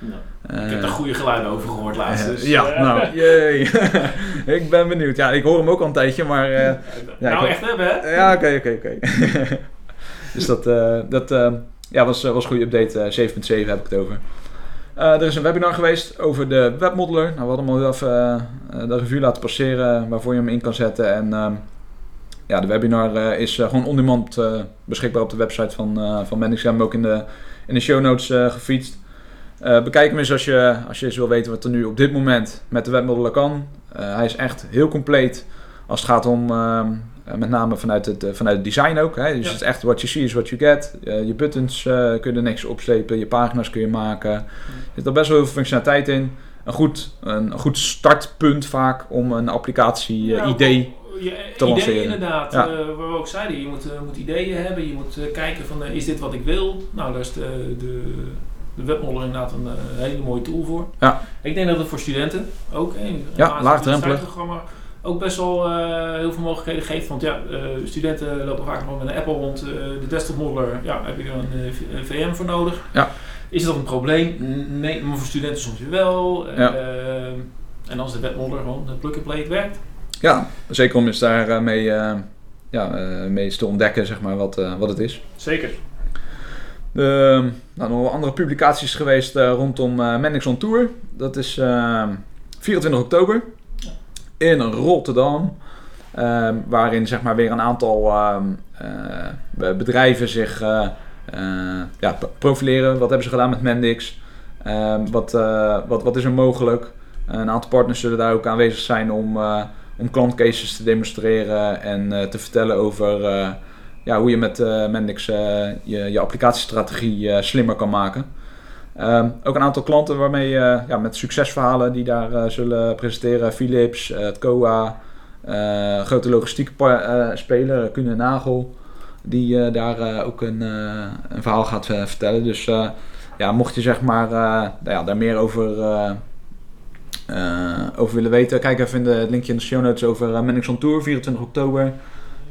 ja. ik heb er goede geluiden over gehoord laatst. Dus, ja, uh, nou, jee. ik ben benieuwd. Ja, ik hoor hem ook al een tijdje, maar... Uh, ja, nou, echt hebben, hè? Ja, oké, oké, oké. dus dat, uh, dat ja, was, was een goede update. 7.7 heb ik het over. er is een webinar geweest over de webmodeler. Nou, we hadden hem al even de review laten passeren waarvoor je hem in kan zetten. En ehm, ja, de webinar is gewoon on-demand beschikbaar op de website van, uh, van Mendix. We ook in de, in de show notes gefietst. Bekijk hem eens als je, als je eens wil weten wat er nu op dit moment met de webmodeler kan. Hij is echt heel compleet als het gaat om, uh, met name vanuit het, vanuit het design ook. Hè. Dus het is echt what you see is what you get. je buttons kun je er niks opslepen, je pagina's kun je maken. Er zit er best wel veel functionaliteit in. Een goed, een, goed startpunt vaak om een applicatie-idee te lanceren. Idee inderdaad, ja. waar we ook zeiden, je moet, moet ideeën hebben, je moet kijken van is dit wat ik wil? Nou, daar is de, de de webmodeler inderdaad een, eh, hele mooie tool voor. Ja. Ik denk dat het voor studenten ook, een ja, laagdrempelig programma ook best wel uh, heel veel mogelijkheden geeft. Want ja, uh, studenten lopen vaak gewoon met een Apple rond. Uh, de desktop modeler, ja, heb je er een, VM voor nodig. Ja. Is dat een probleem? Nee, maar voor studenten soms wel. Ja. en als de webmodeler gewoon de plug-and-play werkt. Ja, zeker om eens daar mee, ja, mee te ontdekken zeg maar, wat, wat het is. Zeker. Uh, nou, nog wel andere publicaties geweest rondom uh, Mendix on Tour. Dat is 24 ehm, oktober in Rotterdam. Ehm, waarin zeg maar weer een aantal eh, bedrijven zich ja, profileren. Wat hebben ze gedaan met Mendix? wat, wat, wat is er mogelijk? een aantal partners zullen daar ook aanwezig zijn om, om klantcases te demonstreren en te vertellen over ja, hoe je met Mendix je, je applicatiestrategie slimmer kan maken. Um, ook een aantal klanten waarmee ja, met succesverhalen die daar zullen presenteren. Philips, het COA, grote logistieke speler, Kuhne Nagel. Die daar ook een, een verhaal gaat vertellen. Dus ja, mocht je zeg maar nou ja, daar meer over, over willen weten, kijk even in de, het linkje in de show notes over uh, on Tour, 24 oktober.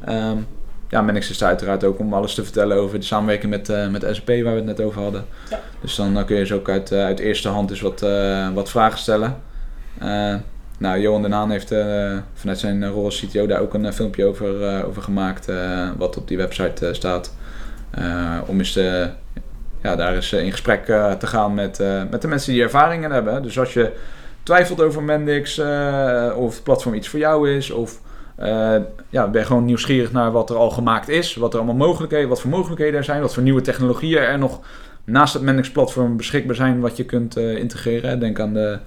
Um, ja, Mendix is uiteraard ook om alles te vertellen over de samenwerking met, uh, met SAP waar we het net over hadden. Ja. Dus dan kun je ze ook uit, uh, uit eerste hand eens wat, uh, wat vragen stellen. nou, Johan Den Haan heeft vanuit zijn rol als CTO daar ook een filmpje over, over gemaakt, wat op die website staat. om eens ja, daar eens in gesprek te gaan met, met de mensen die ervaringen hebben. Dus als je twijfelt over Mendix, of het platform iets voor jou is, of uh, ja, ben gewoon nieuwsgierig naar wat er al gemaakt is, wat er allemaal mogelijkheden, wat voor mogelijkheden er zijn, wat voor nieuwe technologieën er nog naast het Mendix platform beschikbaar zijn wat je kunt uh, integreren. Denk aan de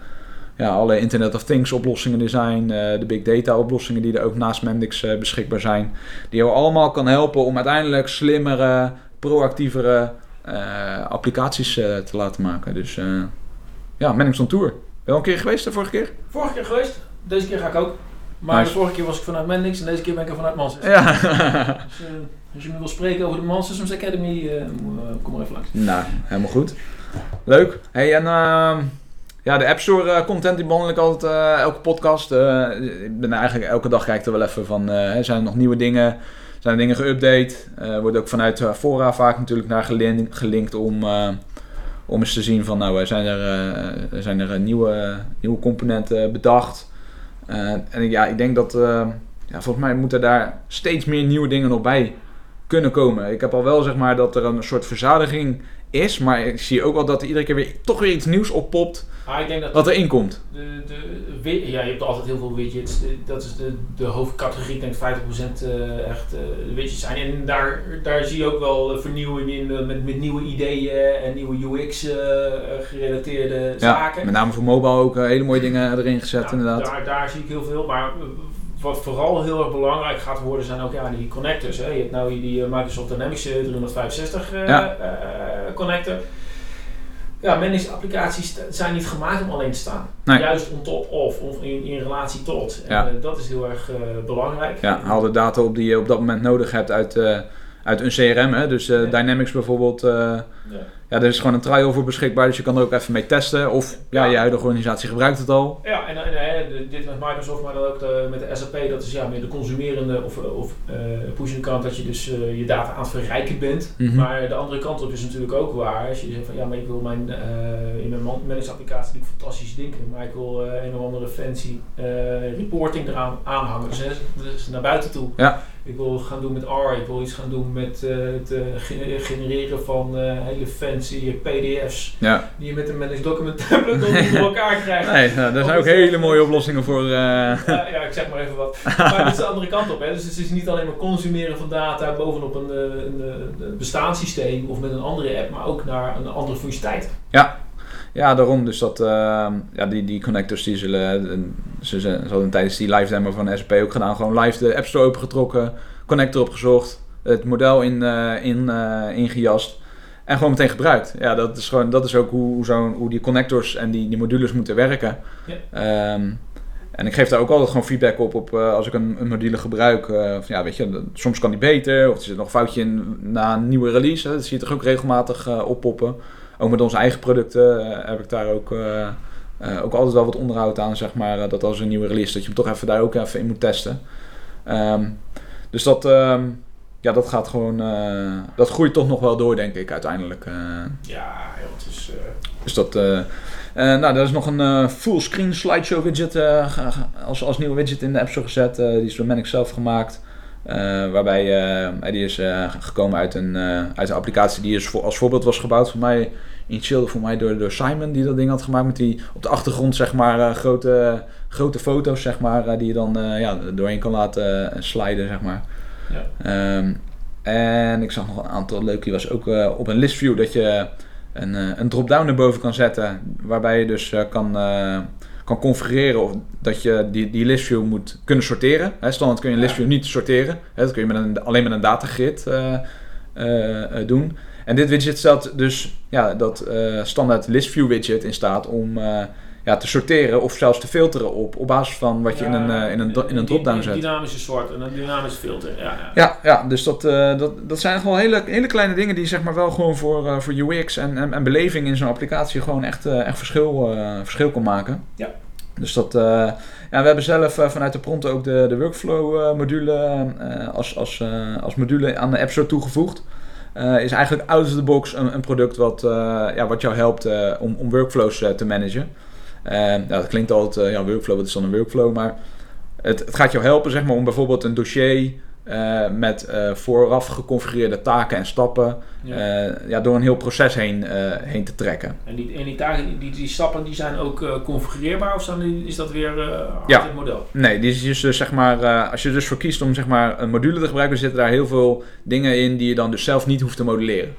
ja, alle Internet of Things oplossingen die zijn, uh, de big data oplossingen die er ook naast Mendix beschikbaar zijn, die jou allemaal kan helpen om uiteindelijk slimmere, proactievere applicaties te laten maken. Dus ja, Mendix on Tour. Wel een keer geweest de vorige keer? Vorige keer geweest. Deze keer ga ik ook. Maar de vorige keer was ik vanuit Mendix en deze keer ben ik er vanuit Mansys. Ja. dus, uh, als je me wil spreken over de Man Systems Academy, uh, kom maar even langs. Nou, helemaal goed. Leuk. Hey, en uh, ja, de App Store content die behandel ik altijd elke podcast. ik ben eigenlijk elke dag kijk er wel even van, zijn er nog nieuwe dingen? Zijn er dingen geüpdate? wordt ook vanuit fora vaak natuurlijk naar gelinkt, gelinkt om om eens te zien van nou zijn er, zijn er nieuwe, nieuwe componenten bedacht. Uh, en ja, ik denk dat uh, ja, volgens mij moeten daar steeds meer nieuwe dingen nog bij kunnen komen. Ik heb al wel zeg maar dat er een soort verzadiging is, maar ik zie ook wel dat er iedere keer weer toch weer iets nieuws oppopt Ah, ik denk dat wat erin komt. de, de, ja, je hebt altijd heel veel widgets. De- dat is de, de hoofdcategorie. Ik denk 50% eh, echt eh, widgets zijn. En daar, daar zie je ook wel eh, vernieuwing in eh, met, met nieuwe ideeën en nieuwe UX-gerelateerde Ja, zaken. met name voor mobile ook eh, hele mooie dingen erin gezet inderdaad. Daar, daar zie ik heel veel. Maar eh, wat vooral heel erg belangrijk gaat worden zijn ook ja, die connectors. Hè. Je hebt nou die eh, Microsoft Dynamics eh, 365 eh, Ja. eh, connector. Ja, applicaties zijn niet gemaakt om alleen te staan. Nee. Juist on top of, of in, in relatie tot. En Ja. eh, dat is heel erg eh, belangrijk. Ja, haal de data op die je op dat moment nodig hebt uit, eh, uit een CRM. Hè? Dus eh. Dynamics bijvoorbeeld. Eh, Ja. ja, er is gewoon een trial voor beschikbaar, dus je kan er ook even mee testen. Of ja, je huidige organisatie gebruikt het al. Ja, en, en eh, dit met Microsoft, maar dan ook de- met de SAP, dat is ja, meer de consumerende of, of eh pushing kant, dat je dus eh, je data aan het verrijken bent. Mhm. Maar de andere kant op is natuurlijk ook waar. Als je zegt van ja, maar ik wil mijn, eh, in mijn man- managed applicatie doe ik fantastische dingen, maar ik wil eh, een of andere fancy eh, reporting eraan aanhangen. Dus, dus naar buiten toe. Ja. Ik wil gaan doen met R, ik wil iets gaan doen met eh, het eh, ge- genereren van eh, hele fancy PDF's Ja, die je met een managed document tablet door elkaar krijgt. nee, nou, daar zijn ook hele mooie oplossingen voor. eh, Ja, ja, ik zeg maar even wat. Maar dat is de andere kant op. Hè. Dus het is niet alleen maar consumeren van data bovenop een, eh, een, eh, een bestaanssysteem of met een andere app, maar ook naar een andere functionaliteit. Ja, daarom. Dus dat, ehm, ja, die, die connectors die zullen, ze, ze, hadden tijdens die live demo van SAP ook gedaan. Gewoon live de App Store opengetrokken, connector opgezocht, het model in, in, eh, ingejast en gewoon meteen gebruikt. Ja, dat is, gewoon, dat is ook hoe, zo'n, hoe die connectors en die, die modules moeten werken. Ja. Ehm, en ik geef daar ook altijd gewoon feedback op, op eh, als ik een, een module gebruik. eh, ja, weet je, soms kan die beter, of er zit nog een foutje in na een nieuwe release. Hè. Dat zie je toch ook regelmatig eh, oppoppen. Ook met onze eigen producten heb ik daar ook, ook altijd wel wat onderhoud aan, zeg maar. dat als een nieuwe release, dat je hem toch even daar ook even in moet testen. Ehm, dus dat, ehm, ja, dat gaat gewoon, eh, dat groeit toch nog wel door, denk ik, uiteindelijk. eh. Ja, het is... eh, dus dat, nou, er is nog een fullscreen slideshow widget ge- ge- als, als nieuwe widget in de App Store gezet. Die is door Manix zelf gemaakt. Waarbij die is gekomen uit een, uit een applicatie die is voor, als voorbeeld was gebouwd. Voor mij, initieel voor mij door, door Simon die dat ding had gemaakt. Met die op de achtergrond zeg maar grote, grote foto's zeg maar. die je dan eh, ja, doorheen kan laten sliden zeg maar. Ja. Ehm, en ik zag nog een aantal leuke. Die was ook eh, op een list view dat je een, eh, een drop-down naar boven kan zetten. Waarbij je dus eh, kan, kan configureren of dat je die, die list view moet kunnen sorteren. Standaard kun je een list view niet sorteren. Dat kun je met een, alleen met een datagrid doen. En dit widget stelt dus ja, dat standaard list view widget in staat om ja, te sorteren of zelfs te filteren op, op basis van wat je in een, eh, in een, in een drop-down Een zet. dynamische soort en een dynamische filter. Ja, ja. Ja, ja dus dat, eh, dat, dat zijn gewoon hele, hele kleine dingen die zeg maar wel gewoon voor, eh, voor UX en, en, en beleving in zo'n applicatie gewoon echt, echt verschil, verschil kan maken. Ja. Dus dat, ja, we hebben zelf vanuit de Pronto ook de, de workflow module als, als, als module aan de App Store toegevoegd. Is eigenlijk out of the box een, een product wat, ja, wat jou helpt om, om workflows te managen. Eh, ja, dat klinkt altijd, eh, ja, workflow, wat is dan een workflow? Maar het, het gaat jou helpen zeg maar, om bijvoorbeeld een dossier eh, met eh, vooraf geconfigureerde taken en stappen Ja. ja, door een heel proces heen, heen te trekken. En die, en die taken, die, die, stappen, die zijn ook configureerbaar of zijn is dat weer Ja. het model? Nee, die is dus, eh, zeg maar, als je dus voor kiest om zeg maar, een module te gebruiken, zitten daar heel veel dingen in die je dan dus zelf niet hoeft te modelleren.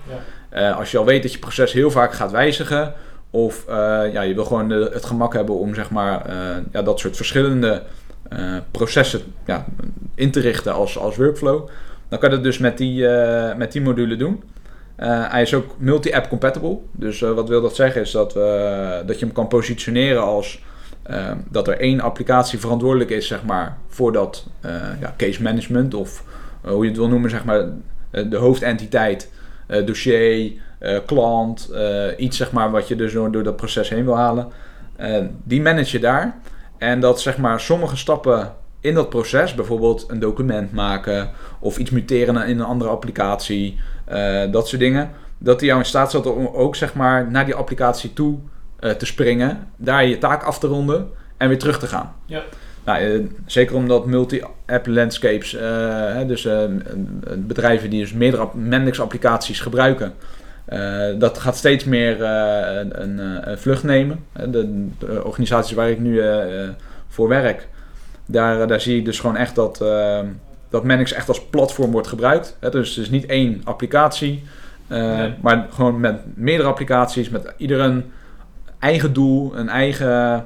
Ja. Als je al weet dat je proces heel vaak gaat wijzigen, of eh, ja, je wil gewoon de- het gemak hebben om zeg maar, eh, ja, dat soort verschillende eh, processen ja, in te richten als, als workflow, dan kan je dat dus met die, eh, met die module doen. Eh, hij is ook multi-app compatible. Dus eh, wat wil dat zeggen is dat, we, dat je hem kan positioneren als eh, dat er één applicatie verantwoordelijk is zeg maar, voor dat eh, ja, case management of eh, hoe je het wil noemen, zeg maar, eh, de hoofdentiteit, eh, dossier, eh, klant, eh, iets zeg maar, wat je dus door, door dat proces heen wil halen. Eh, die manage je daar. En dat zeg maar sommige stappen in dat proces, bijvoorbeeld een document maken of iets muteren in een andere applicatie, eh, dat soort dingen, dat die jou in staat zet om ook zeg maar naar die applicatie toe eh, te springen, daar je taak af te ronden en weer terug te gaan. Ja. Nou, eh, zeker omdat multi-app landscapes, eh, dus eh, bedrijven die dus meerdere app- Mendix-applicaties gebruiken, eh, dat gaat steeds meer eh, een, een, een vlucht nemen. Eh, De, de organisaties waar ik nu eh, eh, voor werk, daar, eh, daar zie ik dus gewoon echt dat, eh, dat Mendix echt als platform wordt gebruikt. Dus het is niet één applicatie, eh, Nee. maar gewoon met meerdere applicaties, met ieder een eigen doel, een eigen,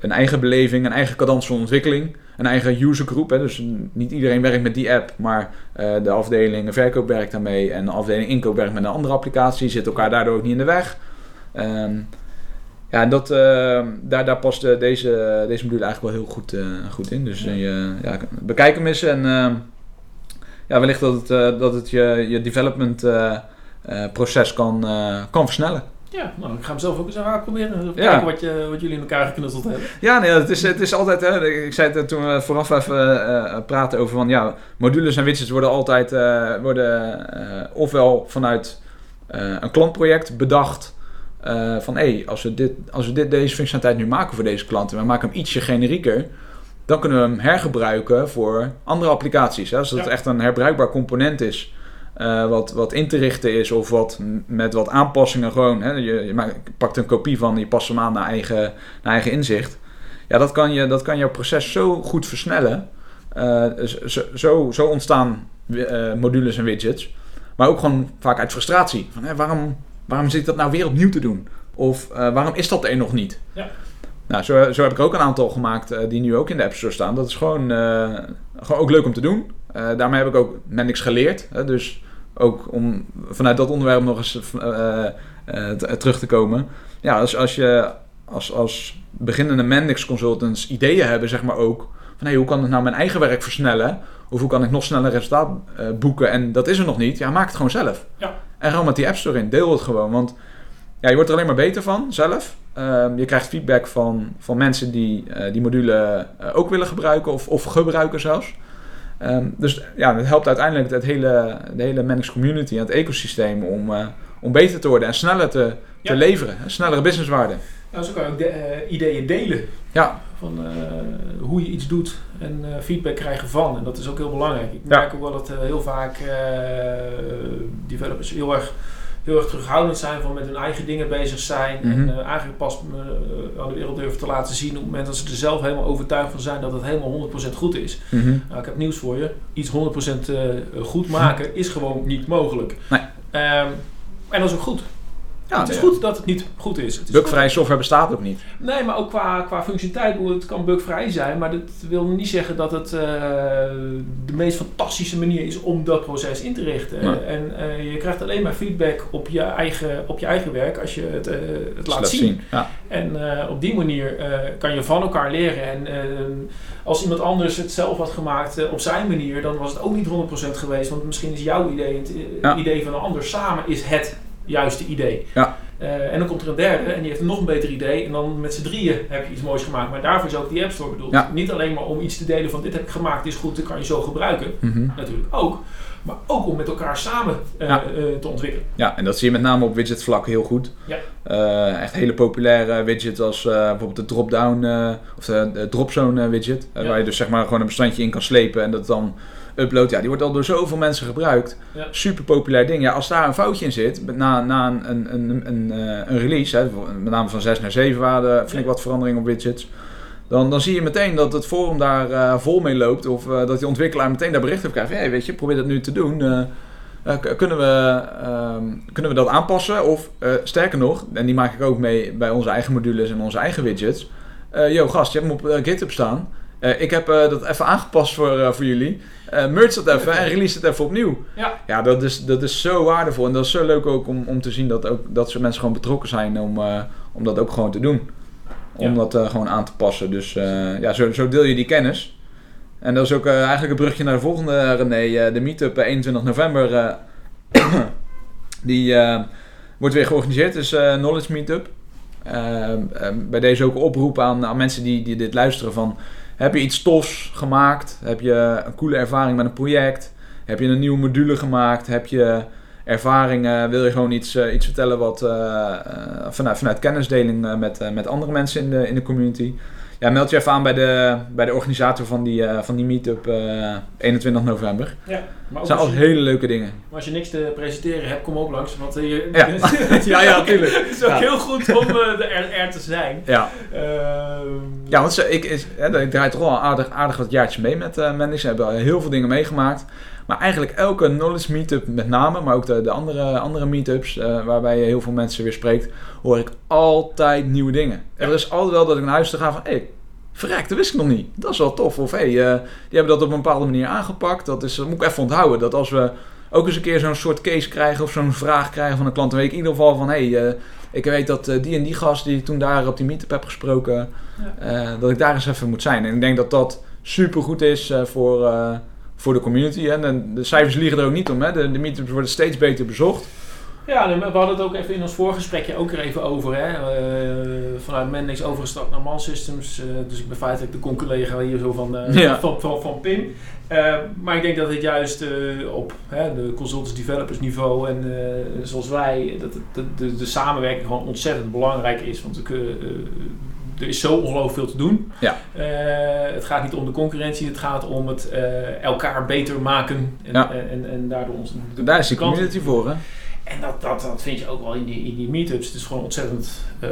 een eigen beleving, een eigen cadans van ontwikkeling, een eigen usergroep. Hè, dus niet iedereen werkt met die app, maar eh, de afdeling verkoop werkt daarmee en de afdeling inkoop werkt met een andere applicatie, zit elkaar daardoor ook niet in de weg. Ehm, ja, en dat, ehm, daar, daar past eh, deze, deze module eigenlijk wel heel goed, eh, goed in. Dus je, ja, bekijk hem eens en ehm, ja, wellicht dat het, dat het je, je development proces kan, kan versnellen. Ja, nou, ik ga hem zelf ook eens uitproberen. Even Ja. kijken wat, je, wat jullie in elkaar geknutseld hebben. Ja, nee, het, is, het is altijd, hè, ik zei het toen we vooraf even eh, praten over van, ja, modules en widgets worden altijd, eh, worden eh, ofwel vanuit eh, een klantproject bedacht, eh, van hé, als we, dit, als we dit, deze functionaliteit nu maken voor deze klant en we maken hem ietsje generieker, dan kunnen we hem hergebruiken voor andere applicaties. Hè? Zodat Ja. het echt een herbruikbaar component is. Eh, wat, wat in te richten is of wat met wat aanpassingen gewoon. Hè? Je, je maakt- pakt een kopie van, je past hem aan naar eigen, naar eigen inzicht. Ja, dat kan, je, dat kan jouw proces zo goed versnellen. Eh, zo, zo, zo ontstaan eh, modules en widgets. Maar ook gewoon vaak uit frustratie. Van, hè, waarom, waarom zit ik dat nou weer opnieuw te doen? Of waarom is dat er nog niet? Ja. Nou, zo, zo heb ik ook een aantal gemaakt die nu ook in de App Store staan. Dat is gewoon, gewoon ook leuk om te doen. Eh, daarmee heb ik ook Mendix geleerd. Hè, dus ook om vanuit dat onderwerp nog eens eh, eh, terug te komen. Ja, als, als je als, als beginnende Mendix consultants ideeën hebben, zeg maar ook. Van hey, hoe kan ik nou mijn eigen werk versnellen? Of hoe kan ik nog sneller resultaat boeken? En dat is er nog niet. Ja, maak het gewoon zelf. Ja. En gewoon met die App Store in. Deel het gewoon. Want ja, je wordt er alleen maar beter van zelf. Ehm, je krijgt feedback van, van mensen die die module ook willen gebruiken of, of gebruiken zelfs. Ehm, dus ja, het helpt uiteindelijk het hele, de hele Mendix community en het ecosysteem om, eh, om beter te worden en sneller te, te leveren. Snellere businesswaarde. Nou, zo kan je ook de, eh, ideeën delen. Ja. Van eh, hoe je iets doet en feedback krijgen van. En dat is ook heel belangrijk. Ik Ja. merk ook wel dat heel vaak developers heel erg, heel erg terughoudend zijn van met hun eigen dingen bezig zijn. Mhm. En eh, eigenlijk pas eh, aan de wereld durven te laten zien op het moment dat ze er zelf helemaal overtuigd van zijn dat het helemaal 100% goed is. Mhm. Nou, ik heb nieuws voor je. Iets 100% eh, goed maken is gewoon niet mogelijk. Nee. Ehm, en dat is ook goed. Ja, het is goed dat het niet goed is. Het is Bugvrije software bestaat ook niet. Nee, maar ook qua, qua functionaliteit. Het kan bugvrij zijn, maar dat wil niet zeggen dat het eh, de meest fantastische manier is om dat proces in te richten. En eh, je krijgt alleen maar feedback op je eigen, op je eigen werk als je het, eh, het laat zien. Ja. En op die manier kan je van elkaar leren. En als iemand anders het zelf had gemaakt op zijn manier, dan was het ook niet 100% geweest. Want misschien is jouw idee het Ja. idee van een ander samen is het juiste idee. Ja. Eh, en dan komt er een derde en die heeft een nog een beter idee. En dan met z'n drieën heb je iets moois gemaakt. Maar daarvoor is ook die App Store bedoeld. Ja. Niet alleen maar om iets te delen van dit heb ik gemaakt, dit is goed, dit kan je zo gebruiken. Mhm. Natuurlijk ook. Maar ook om met elkaar samen eh, Ja. eh, te ontwikkelen. Ja, en dat zie je met name op widgetvlak heel goed. Ja. Echt hele populaire widgets als bijvoorbeeld de drop-down of de, de dropzone widget. Ja. Waar je dus zeg maar gewoon een bestandje in kan slepen en dat dan uploadt. Ja, die wordt al door zoveel mensen gebruikt. Ja. Super populair ding. Ja, als daar een foutje in zit, na, na een, een, een, een, eh, een release, hè, met name van 6 naar 7 waren er flink Ja. wat veranderingen op widgets. Dan, dan zie je meteen dat het forum daar eh, vol mee loopt. Of eh, dat die ontwikkelaar meteen daar bericht op krijgt. Hey, weet je, probeer dat nu te doen. Kunnen, we, ehm, kunnen we dat aanpassen? Of sterker nog, en die maak ik ook mee bij onze eigen modules en onze eigen widgets. Yo, gast, je hebt hem op GitHub staan. Ik heb dat even aangepast voor, voor jullie. Eh merge dat even en release het even opnieuw. Ja. Ja, dat is, dat is zo waardevol. En dat is zo leuk ook om, om te zien dat, ook, dat soort mensen gewoon betrokken zijn om, eh, om dat ook gewoon te doen. Om Ja. dat eh, gewoon aan te passen. Dus ja, zo, zo deel je die kennis. En dat is ook eigenlijk een brugje naar de volgende, René. De meetup eh, 21 november. die wordt weer georganiseerd. Dus eh Knowledge Meetup. Bij deze ook oproep aan, aan mensen die, die dit luisteren van... Heb je iets tofs gemaakt? Heb je een coole ervaring met een project? Heb je een nieuwe module gemaakt? Heb je ervaringen? Wil je gewoon iets, eh, iets vertellen wat, eh, eh, vanuit, vanuit kennisdeling met, met andere mensen in de, in de community? Ja, meld je even aan bij de, bij de organisator van die, eh, van die meetup eh 21 november. Ja, maar Dat ook zijn al hele leuke dingen. maar als je niks te presenteren hebt, kom ook langs. Want eh, je, Ja. Ja, ja, tuurlijk. het is ook Ja. heel goed om eh, er, er te zijn. Ja, Ehm, ja want ze, ik, is, hè, ik draai toch wel aardig, aardig wat jaartjes mee met uh, Mendix. Ze hebben al heel veel dingen meegemaakt. Maar eigenlijk elke knowledge meetup met name, maar ook de, de andere, andere meetups eh, waarbij je heel veel mensen weer spreekt, hoor ik altijd nieuwe dingen. Ja. Er is altijd wel dat ik naar huis te gaan van, hé, hey, verrek, dat wist ik nog niet. Dat is wel tof. Of hé, hey, eh, die hebben dat op een bepaalde manier aangepakt. Dat, is, dat moet ik even onthouden. Dat als we ook eens een keer zo'n soort case krijgen of zo'n vraag krijgen van een klant, dan weet ik in ieder geval van, hé, hey, eh, ik weet dat die en die gast die ik toen daar op die meetup heb gesproken, dat ik daar eens even moet zijn. En ik denk dat dat super goed is voor, voor de community. Hè. De, de cijfers liegen er ook niet om. Hè. De, de meetups worden steeds beter bezocht. Ja, en we hadden het ook even in ons voorgesprekje ook er even over. Hè? Eh, vanuit Mendix overgestapt naar Man Systems. eh, dus ik ben feitelijk de con-collega hier zo van, Ja. van, van, van Pim. Maar ik denk dat dit juist op hè, de consultants developers niveau en zoals wij, dat het- de, de, de samenwerking gewoon ontzettend belangrijk is. Want we kunnen, er is zo ongelooflijk veel te doen. Ja. Eh, het gaat niet om de concurrentie, het gaat om het eh, elkaar beter maken. En, Ja. en, en, en daardoor ons, Daar is klant- community voor. Hè. en dat, dat, dat vind je ook wel in die, in die meetups. Het is gewoon ontzettend eh,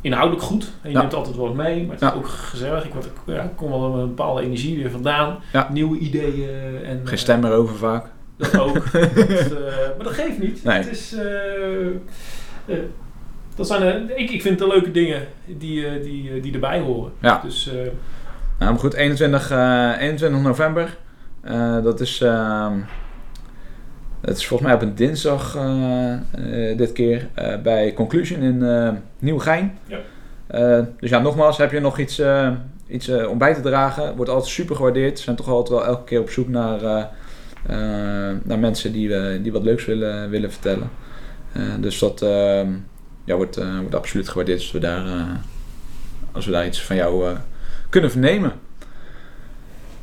inhoudelijk goed. En je Ja. neemt altijd wat mee, maar het Ja. is ook gezellig. Ik, word, ja, ik kom wel een bepaalde energie weer vandaan. Nieuwe ideeën. En, Geen eh, stem meer over vaak. dat ook. dat, eh, maar dat geeft niet. Nee. Het is, eh, eh, dat zijn, eh, ik, ik vind het de leuke dingen die, eh, die, eh, die erbij horen. Ja. Dus Nou, goed, 21, eh, 21 november. Dat is... ehm, het is volgens mij op een dinsdag dit keer bij Conclusion in Nieuwegein. Ja. Dus ja, nogmaals, heb je nog iets, iets om bij te dragen? Wordt altijd super gewaardeerd. Zijn toch altijd wel elke keer op zoek naar, naar mensen die, die wat leuks willen, willen vertellen. Dus dat ja, wordt, eh, wordt absoluut gewaardeerd als we daar, eh, als we daar iets van jou eh, kunnen vernemen.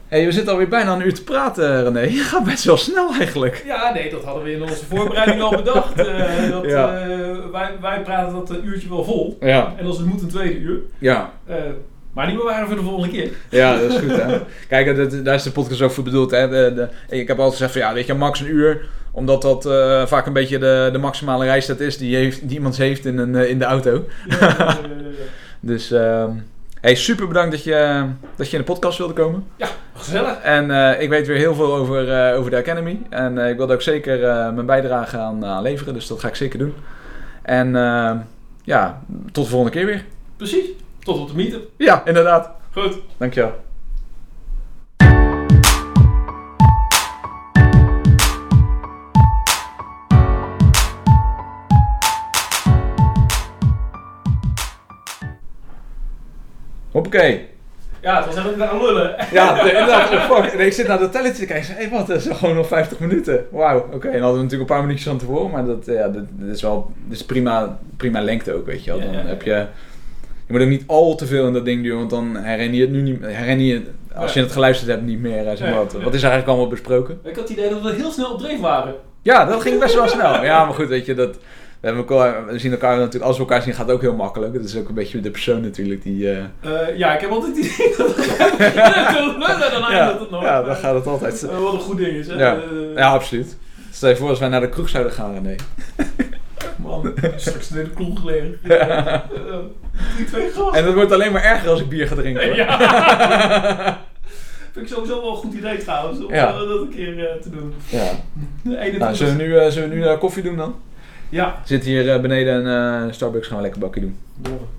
Hey, we zitten alweer bijna een uur te praten, René. Je gaat best wel snel eigenlijk. ja, nee, dat hadden we in onze voorbereiding al bedacht. Dat, Ja. wij, wij praten dat een uurtje wel vol. Ja, En als het moet een tweede uur. ja. Eh, maar die bewaren voor de volgende keer. Ja, dat is goed hè. Kijk, dat, daar is de podcast ook voor bedoeld. Hè. De, de, ik heb altijd gezegd van ja, weet je, max een uur. Omdat dat eh, vaak een beetje de, de maximale reistijd is die, heeft, die iemand heeft in, een, eh, in de auto. Ja, Dus ehm hey, super bedankt dat je, dat je in de podcast wilde komen. gezellig. En eh, ik weet weer heel veel over, over de Academy. En ik wil daar ook zeker mijn bijdrage aan, aan leveren. Dus dat ga ik zeker doen. En eh, ja, tot de volgende keer weer. Precies. Tot op de meetup. Ja, inderdaad. Goed. Dankjewel. Hoppakee. Ja, het was even aan lullen. Ja, inderdaad. Oh, fuck. Nee, ik zit naar dat telletje te kijken. Hé, hey, wat? Dat is gewoon nog 50 minuten. Wauw. Oké, en hadden we natuurlijk een paar minuutjes van tevoren. Maar dat, ja, dat, dat is wel dat is prima, prima lengte ook, weet je wel. Dan ja, ja. heb je... Je moet ook niet al te veel in dat ding duwen. Want dan herinner je het nu niet... Herinner je, als je het geluisterd hebt, niet meer. Zeg maar, wat, wat is er eigenlijk allemaal besproken? Ik had het idee dat we heel snel op dreef waren. Ja, dat ging best wel snel. Ja, maar goed, weet je, dat... We, hebben elkaar, we zien elkaar natuurlijk, als we elkaar zien, gaat het ook heel makkelijk. Dat is ook een beetje de persoon natuurlijk die... eh, Eh, ja, ik heb altijd het idee dat ja, het nog. ja, dan gaat het altijd. Eh, wat een goed ding is, hè? Ja. Ja, absoluut. Stel je voor als wij naar de kroeg zouden gaan, René. Man, straks in de kroeg gelegen. Eh, Die twee gasten. En dat wordt alleen maar erger als ik bier ga drinken. hoor. Ja. Vind ik sowieso wel een goed idee trouwens, om Ja. dat een keer te doen. Ja. De 21 Nou, zullen we nu, zullen we nu koffie doen dan? Ja. Zit hier eh, beneden een eh, Starbucks, gaan we lekker bakje doen. Door.